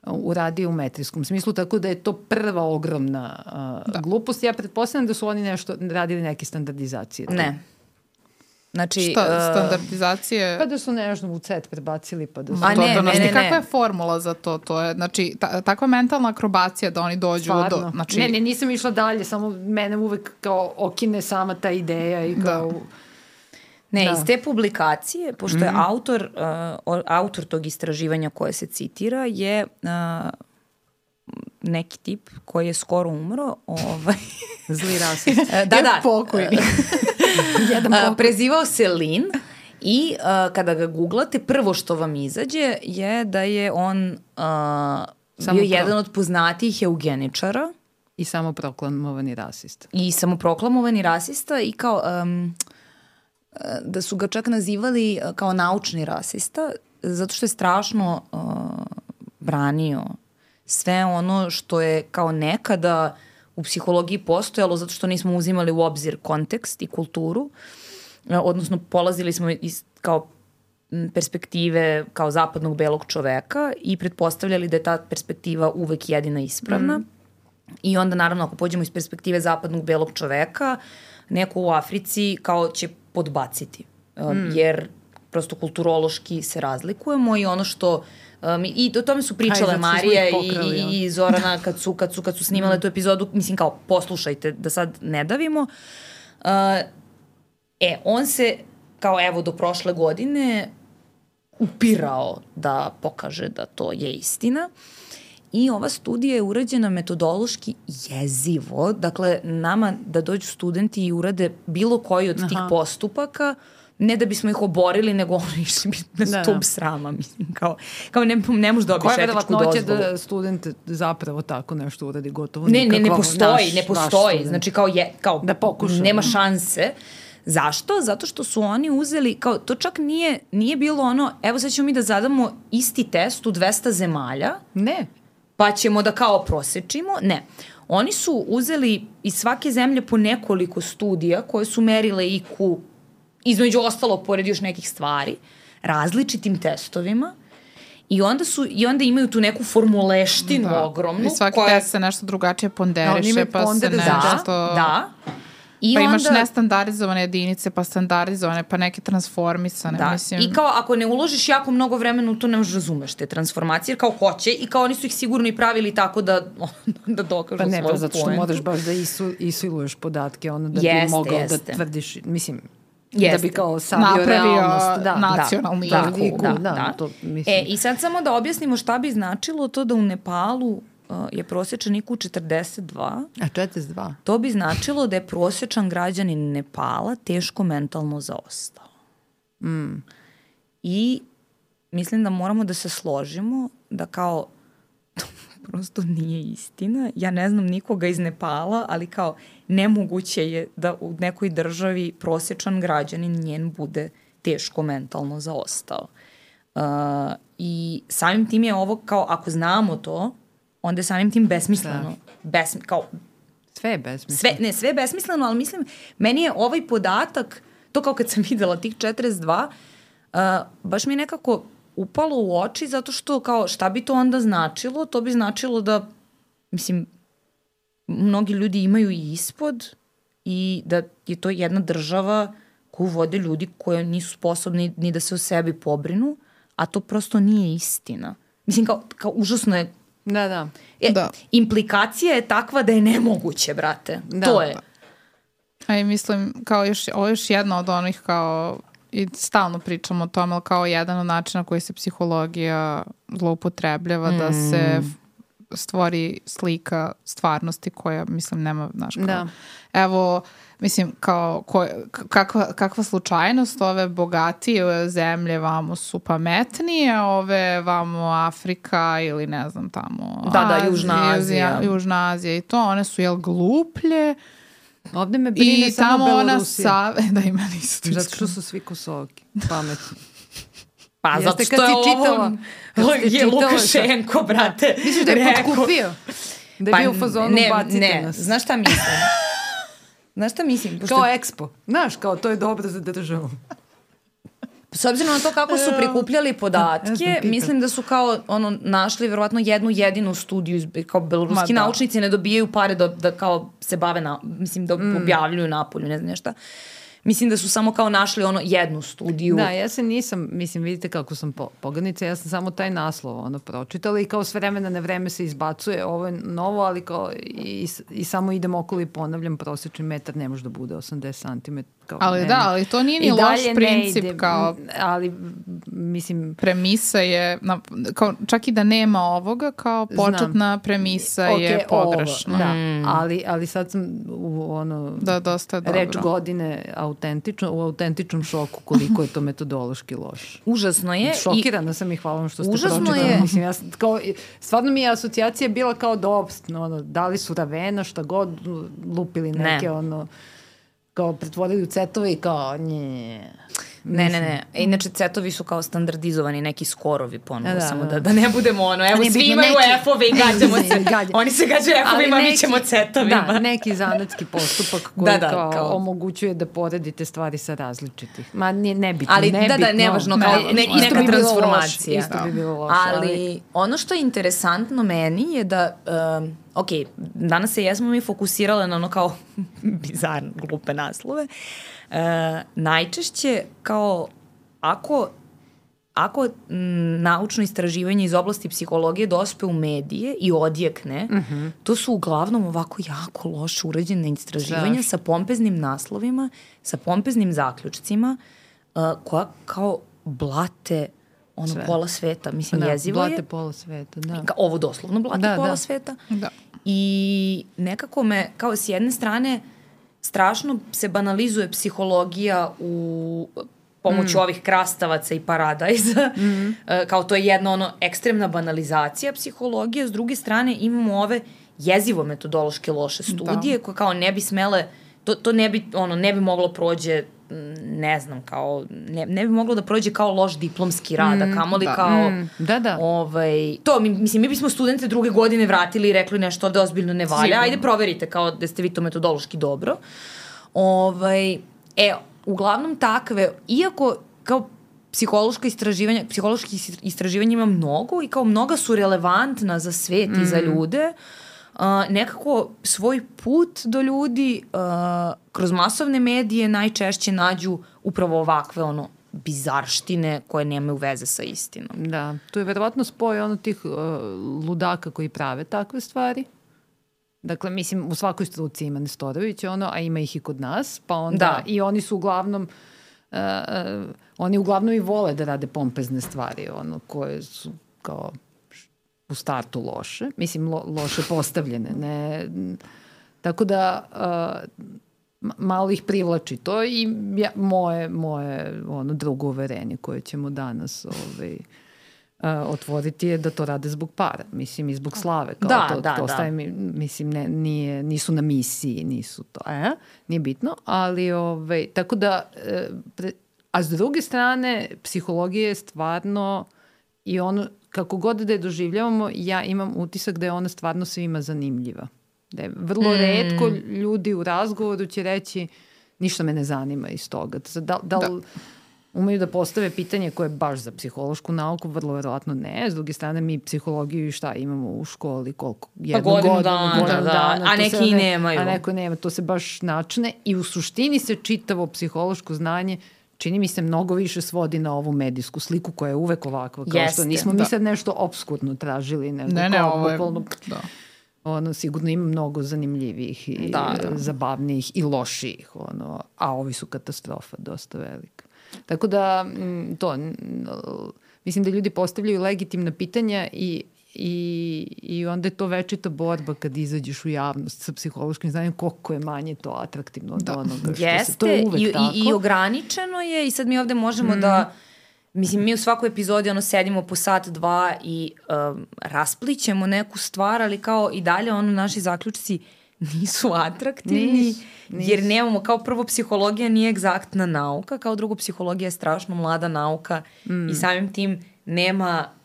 uradio u metrijskom smislu, tako da je to prva ogromna uh, da. glupost. Ja pretpostavljam da su oni nešto radili neke standardizacije. Ne. Znači, Šta, uh, standardizacije... Pa da su nešto u cet prebacili, pa da su... A to, ne, da, znaš ne, ti ne, kakva ne. je formula za to? To je, znači, ta, takva mentalna akrobacija da oni dođu Stvarno. do... Znači, Ne, ne, nisam išla dalje, samo mene uvek kao okine sama ta ideja i kao... Ne, Da. iz te publikacije, pošto Mhm. je autor, uh, autor tog istraživanja koje se citira je uh, neki tip koji je skoro umro. Ovaj, Zli rasist. da, da. pokojni. Jedan Uh, pokoj. prezivao se Lin i uh, kada ga googlate, prvo što vam izađe je da je on uh, Samo bio pro. jedan od poznatijih eugeničara I samo proklamovani rasista. I samoproklamovani rasista i kao um, da su ga čak nazivali uh, kao naučni rasista zato što je strašno uh, branio sve ono što je kao nekada u psihologiji postojalo zato što nismo uzimali u obzir kontekst i kulturu, uh, odnosno polazili smo iz kao perspektive kao zapadnog belog čoveka i pretpostavljali da je ta perspektiva uvek jedina ispravna. Mm. I onda naravno ako pođemo iz perspektive zapadnog belog čoveka, neko u Africi kao će podbaciti. Mm. Jer prosto kulturološki se razlikujemo i ono što Um, I o tome su pričale Aj, Marija i, i, i Zorana kad su, kad su, kad su snimale mm. tu epizodu, mislim kao poslušajte da sad ne davimo. Uh, e, on se kao evo do prošle godine upirao da pokaže da to je istina. I ova studija je urađena metodološki jezivo. Dakle, nama da dođu studenti i urade bilo koji od Aha. tih postupaka, ne da bismo ih oborili, nego ono išli bi na da, stup da. srama, mislim, kao, kao ne, ne možeš dobiti etičku dozvolu. Koja je da student zapravo tako nešto uradi gotovo ne? Ne, ne postoji, naš, ne postoji, znači kao, je, kao da pokuša, nema šanse. Zašto? Zato što su oni uzeli, kao, to čak nije, nije bilo ono, evo sad ćemo mi da zadamo isti test u 200 zemalja. Ne. Pa ćemo da kao prosečimo. Ne. Oni su uzeli iz svake zemlje po nekoliko studija koje su merile IQ, između ostalo, pored još nekih stvari, različitim testovima I onda su i onda imaju tu neku formuleštinu da. ogromnu. I svaki koja... test se nešto drugačije ponderiše, da, pa se nešto... Da, da. I pa onda, imaš nestandarizovane jedinice, pa standardizovane, pa neke transformisane. Da, mislim. i kao ako ne uložiš jako mnogo vremena u to, ne možeš razumeš te transformacije, jer kao hoće i kao oni su ih sigurno i pravili tako da, da dokažu pa ne, svoju pa zato što moraš baš da isu, isiluješ podatke, ono da jeste, bi mogao da jeste. da tvrdiš, mislim, Jeste. da bi kao sabio realnost. Da, nacionalni da, da, da, da, da, da. To, mislim. E, I sad samo da objasnimo šta bi značilo to da u Nepalu je prosječan IQ 42. A 42? To bi značilo da je prosječan građanin Nepala teško mentalno zaostao. Mm. I mislim da moramo da se složimo da kao to prosto nije istina. Ja ne znam nikoga iz Nepala, ali kao nemoguće je da u nekoj državi prosječan građanin njen bude teško mentalno zaostao. Uh, I samim tim je ovo kao, ako znamo to, onda je samim tim besmisleno. Da. Besmi, kao, sve je besmisleno. Sve, ne, sve je besmisleno, ali mislim, meni je ovaj podatak, to kao kad sam videla tih 42, uh, baš mi je nekako upalo u oči zato što kao šta bi to onda značilo? To bi značilo da, mislim, mnogi ljudi imaju i ispod i da je to jedna država koju vode ljudi koji nisu sposobni ni da se o sebi pobrinu, a to prosto nije istina. Mislim, kao, kao užasno je Da, da. E, da. Implikacija je takva da je nemoguće, brate. Da. To je. A i mislim, kao još, ovo je još jedna od onih kao i stalno pričamo o tome, ali kao jedan od načina koji se psihologija zloupotrebljava mm. da se mm. stvori slika stvarnosti koja, mislim, nema, znaš, kao, da. evo, mislim, kao, ko, kakva, kakva slučajnost, ove bogatije zemlje vamo su pametnije, ove vamo Afrika ili ne znam tamo Da, da, Južna Azija. Južna Azija i to, one su, jel, gluplje, Ovde me brine I samo Belorusija. Sa... Da ima nisu. Zato što su svi kosoki, pametni. Pa Jeste zato što je čitala, ovo je Lukašenko, brate. Misliš da je potkupio? Da je pa, bio u fazonu ne, bacite ne, nas. Znaš šta mislim? Znaš šta mislim? Pošto... Kao ekspo. Znaš, kao to je dobro za državu. S obzirom na to kako su prikupljali podatke, mislim da su kao ono našli verovatno jednu jedinu studiju kao beloruski da. naučnici ne dobijaju pare da, da kao se bave na, mislim da mm. objavljuju napolju, ne znam nešto. Mislim da su samo kao našli ono jednu studiju. Da, ja se nisam, mislim, vidite kako sam po, pogadnica, ja sam samo taj naslov ono pročitala i kao s vremena na vreme se izbacuje, ovo je novo, ali kao i, i samo idem okolo i ponavljam, prosječni metar ne može da bude 80 cm. Kao, ali da, ali to nije ni loš princip ide, kao... Ali, mislim... Premisa je, na, kao, čak i da nema ovoga, kao početna Znam. premisa okay, je pogrešna. Ovo, da, mm. ali, ali sad sam u ono... Da, dosta dobro. Reč godine autentično, u autentičnom šoku koliko je to metodološki loš. Užasno je. Šokirana i, sam i hvala vam što ste užasno pročitali. Je. Mislim, ja, kao, stvarno mi je asocijacija bila kao da ono, da li su ravena, šta god, lupili neke ne. ono kao pretvorili u cetove i kao nje. Ne, ne, ne. E, inače, cetovi su kao standardizovani neki skorovi ponovo, da, samo da, da, da ne budemo ono, evo svi imaju neki... F-ove i gađamo se. Gađa. Oni se gađaju F-ovima, mi ćemo cetovima. Da, neki zanatski postupak koji da, da, kao, kao, omogućuje da poredite stvari sa različitih. Ma ne, nebitno, ali, nebitno. Da, da, nevažno, kao ne, ne, neka bi transformacija. Loš, isto da. bi bilo loše. Ali, ali, ono što je interesantno meni je da... Um, ok, danas se jesmo mi fokusirale na ono kao bizarne, glupe naslove. Uh, najčešće kao ako ako m, naučno istraživanje iz oblasti psihologije dospe u medije i odjekne, uh mhm. -huh. to su uglavnom ovako jako loše urađene istraživanja Zaš. sa pompeznim naslovima, sa pompeznim zaključcima, uh, koja kao blate ono Sve. pola sveta, mislim da, jezivo blate je. Blate pola sveta, da. Ovo doslovno blate da, pola da. sveta. Da. I nekako me, kao s jedne strane, strašno se banalizuje psihologija u pomoću mm. ovih krastavaca i paradajza. Mm. kao to je jedna ono ekstremna banalizacija psihologije. S druge strane imamo ove jezivo metodološke loše studije da. koje kao ne bi smele to, to ne bi ono ne bi moglo prođe ne znam, kao, ne, ne bi moglo da prođe kao loš diplomski rad, mm, a kamoli da. kao, mm, da, da. ovaj, to, mi, mislim, mi bismo studente druge godine vratili i rekli nešto da ozbiljno ne valja, Sigurno. ajde proverite kao da ste vi to metodološki dobro. Ovaj, e, uglavnom takve, iako kao psihološka istraživanja, psihološki istraživanja ima mnogo i kao mnoga su relevantna za svet mm. i za mm. ljude, uh, nekako svoj put do ljudi uh, kroz masovne medije najčešće nađu upravo ovakve ono bizarštine koje nemaju veze sa istinom. Da, tu je verovatno spoj ono tih uh, ludaka koji prave takve stvari. Dakle, mislim, u svakoj struci ima Nestorović, ono, a ima ih i kod nas, pa onda da. i oni su uglavnom uh, uh, oni uglavnom i vole da rade pompezne stvari, ono, koje su kao u startu loše, mislim lo, loše postavljene, ne, tako da uh, malo ih privlači to i ja, moje, moje ono drugo uverenje koje ćemo danas ovaj, uh, otvoriti je da to rade zbog para, mislim i zbog slave. Kao da, to, da, to da. Staje, mislim, ne, nije, nisu na misiji, nisu to, e, nije bitno, ali ovaj, tako da, e, pre, a s druge strane, psihologija je stvarno i ono kako god da je doživljavamo, ja imam utisak da je ona stvarno svima zanimljiva. Da je vrlo mm. redko ljudi u razgovoru će reći ništa me ne zanima iz toga. Da, da, da. umeju da postave pitanje koje je baš za psihološku nauku, vrlo verovatno ne. S druge strane, mi psihologiju i šta imamo u školi, koliko? Jednu pa godinu, godinu dana, godinu da, dana, a neki i nemaju. A neko nema, to se baš načne i u suštini se čitavo psihološko znanje čini mi se mnogo više svodi na ovu medijsku sliku koja je uvek ovakva. Kao Jeste, što nismo da. mi sad nešto obskurno tražili, nego ne, ne, kao ovo je, bukvalno, da. ono, sigurno ima mnogo zanimljivijih i da, da. zabavnijih i lošijih, ono, a ovi su katastrofa dosta velika. Tako da, to, mislim da ljudi postavljaju legitimna pitanja i I, I onda je to večita borba kad izađeš u javnost sa psihološkim znanjem koliko je manje to atraktivno od da. onoga što Jeste, se, to je uvek i, tako. I, i ograničeno je i sad mi ovde možemo mm. da Mislim, mi u svakoj epizodi ono sedimo po sat, dva i um, rasplićemo neku stvar, ali kao i dalje ono naši zaključci nisu atraktivni, nis, nis. jer nemamo, kao prvo psihologija nije egzaktna nauka, kao drugo psihologija je strašno mlada nauka mm. i samim tim nema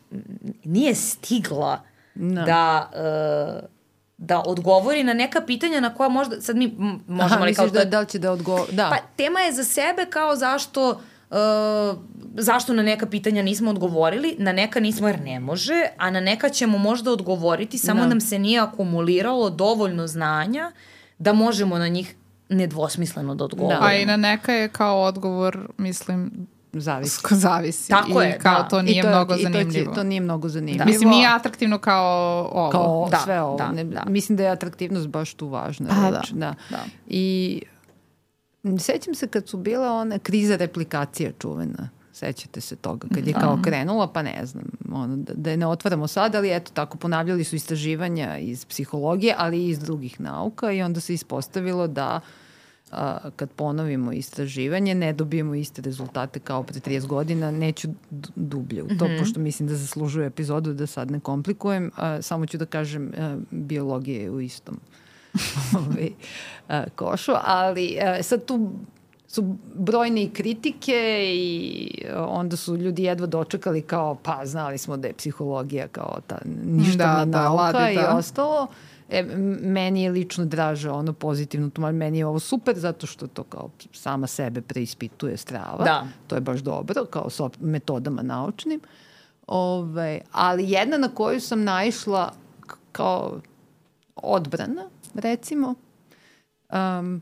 nije stigla no. da uh, da odgovori na neka pitanja na koja možda, sad mi možemo Aha, li kao... da, da li će da odgovori, da. Pa tema je za sebe kao zašto Uh, zašto na neka pitanja nismo odgovorili, na neka nismo jer ne može, a na neka ćemo možda odgovoriti, samo no. nam se nije akumuliralo dovoljno znanja da možemo na njih nedvosmisleno da odgovorimo. Da. A i na neka je kao odgovor, mislim, Zavisi. Zavisi. Tako I je, kao da. to nije to, mnogo i zanimljivo. To, to nije mnogo zanimljivo. Da. Mislim, nije atraktivno kao ovo. Kao da, sve ovo. Da, ne, da. Mislim da je atraktivnost baš tu važna pa, reč. Da. da. da. I sećam se kad su bila one kriza replikacija čuvena. Sećate se toga, kad je da. kao krenula, pa ne znam, ono, da, da je ne otvaramo sad, ali eto, tako ponavljali su istraživanja iz psihologije, ali i iz drugih nauka i onda se ispostavilo da a, kad ponovimo istraživanje, ne dobijemo iste rezultate kao pre 30 godina, neću dublje u to, mm -hmm. pošto mislim da zaslužuje epizodu da sad ne komplikujem, a, samo ću da kažem a, biologija je u istom ovaj, a, košu, ali a, sad tu su brojne i kritike i onda su ljudi jedva dočekali kao pa znali smo da je psihologija kao ta ništavna da, da, nauka da, i ostalo. E, meni je lično draže ono pozitivno tumačenje, meni je ovo super zato što to kao sama sebe preispituje strava. Da. To je baš dobro, kao sa metodama naučnim. Ove, ali jedna na koju sam naišla kao odbrana, recimo, um,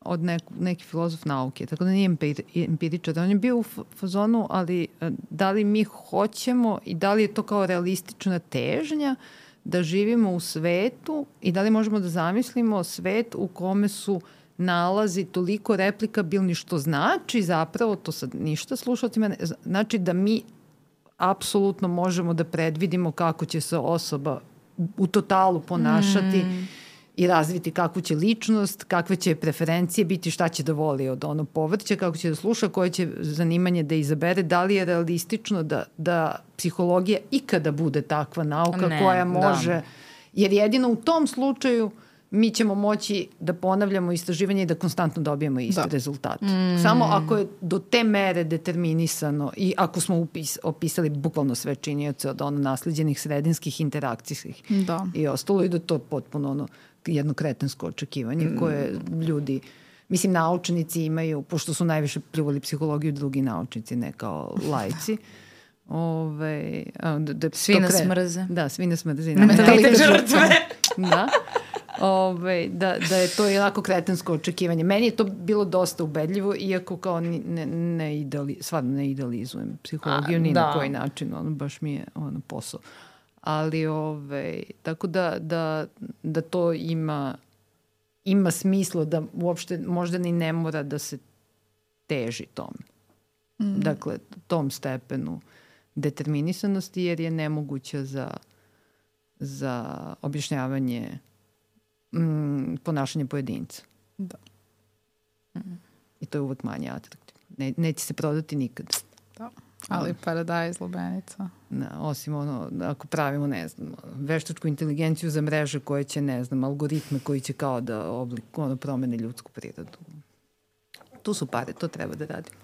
od nek, neki filozof nauke, tako da nije empiričar. On je bio u fazonu, ali e, da li mi hoćemo i da li je to kao realistična težnja da živimo u svetu i da li možemo da zamislimo svet u kome su nalazi toliko replikabilni što znači zapravo, to sad ništa slušalcima, znači da mi apsolutno možemo da predvidimo kako će se osoba u totalu ponašati mm i razviti kakvu će ličnost, kakve će preferencije biti, šta će da voli od ono povrća, kako će da sluša, koje će zanimanje da izabere, da li je realistično da, da psihologija ikada bude takva nauka ne, koja da. može, da. jer jedino u tom slučaju mi ćemo moći da ponavljamo istraživanje i da konstantno dobijemo isti da. rezultat. Mm. Samo ako je do te mere determinisano i ako smo upis, opisali bukvalno sve činioce od ono nasledđenih sredinskih interakcijskih da. i ostalo i da to potpuno ono jedno kretensko očekivanje mm. koje ljudi mislim naučnici imaju, pošto su najviše pljuvali psihologiju drugi naučnici, ne kao lajci. Ove, da, da, svi nas kre... mrze. Da, svi nas mrze. Mentalitet žrtve. da. Ove, da, da je to jednako kretensko očekivanje. Meni je to bilo dosta ubedljivo, iako kao ne, ne, ideali, stvarno ne idealizujem psihologiju, A, ni da. na koji način, ono baš mi je ono posao ali ove, tako da, da, da to ima ima smisla da uopšte možda ni ne mora da se teži tom. Mm. Dakle, tom stepenu determinisanosti jer je nemoguća za, za objašnjavanje mm, ponašanja pojedinca. Da. Mm. I to je uvek manje atraktivno. Ne, neće se prodati nikad. Da. Ali Paradise Lubenica. Da, osim ono, ako pravimo, ne znam, veštačku inteligenciju za mreže koje će, ne znam, algoritme koji će kao da oblik, ono, promene ljudsku prirodu. Tu su pare, to treba da radimo.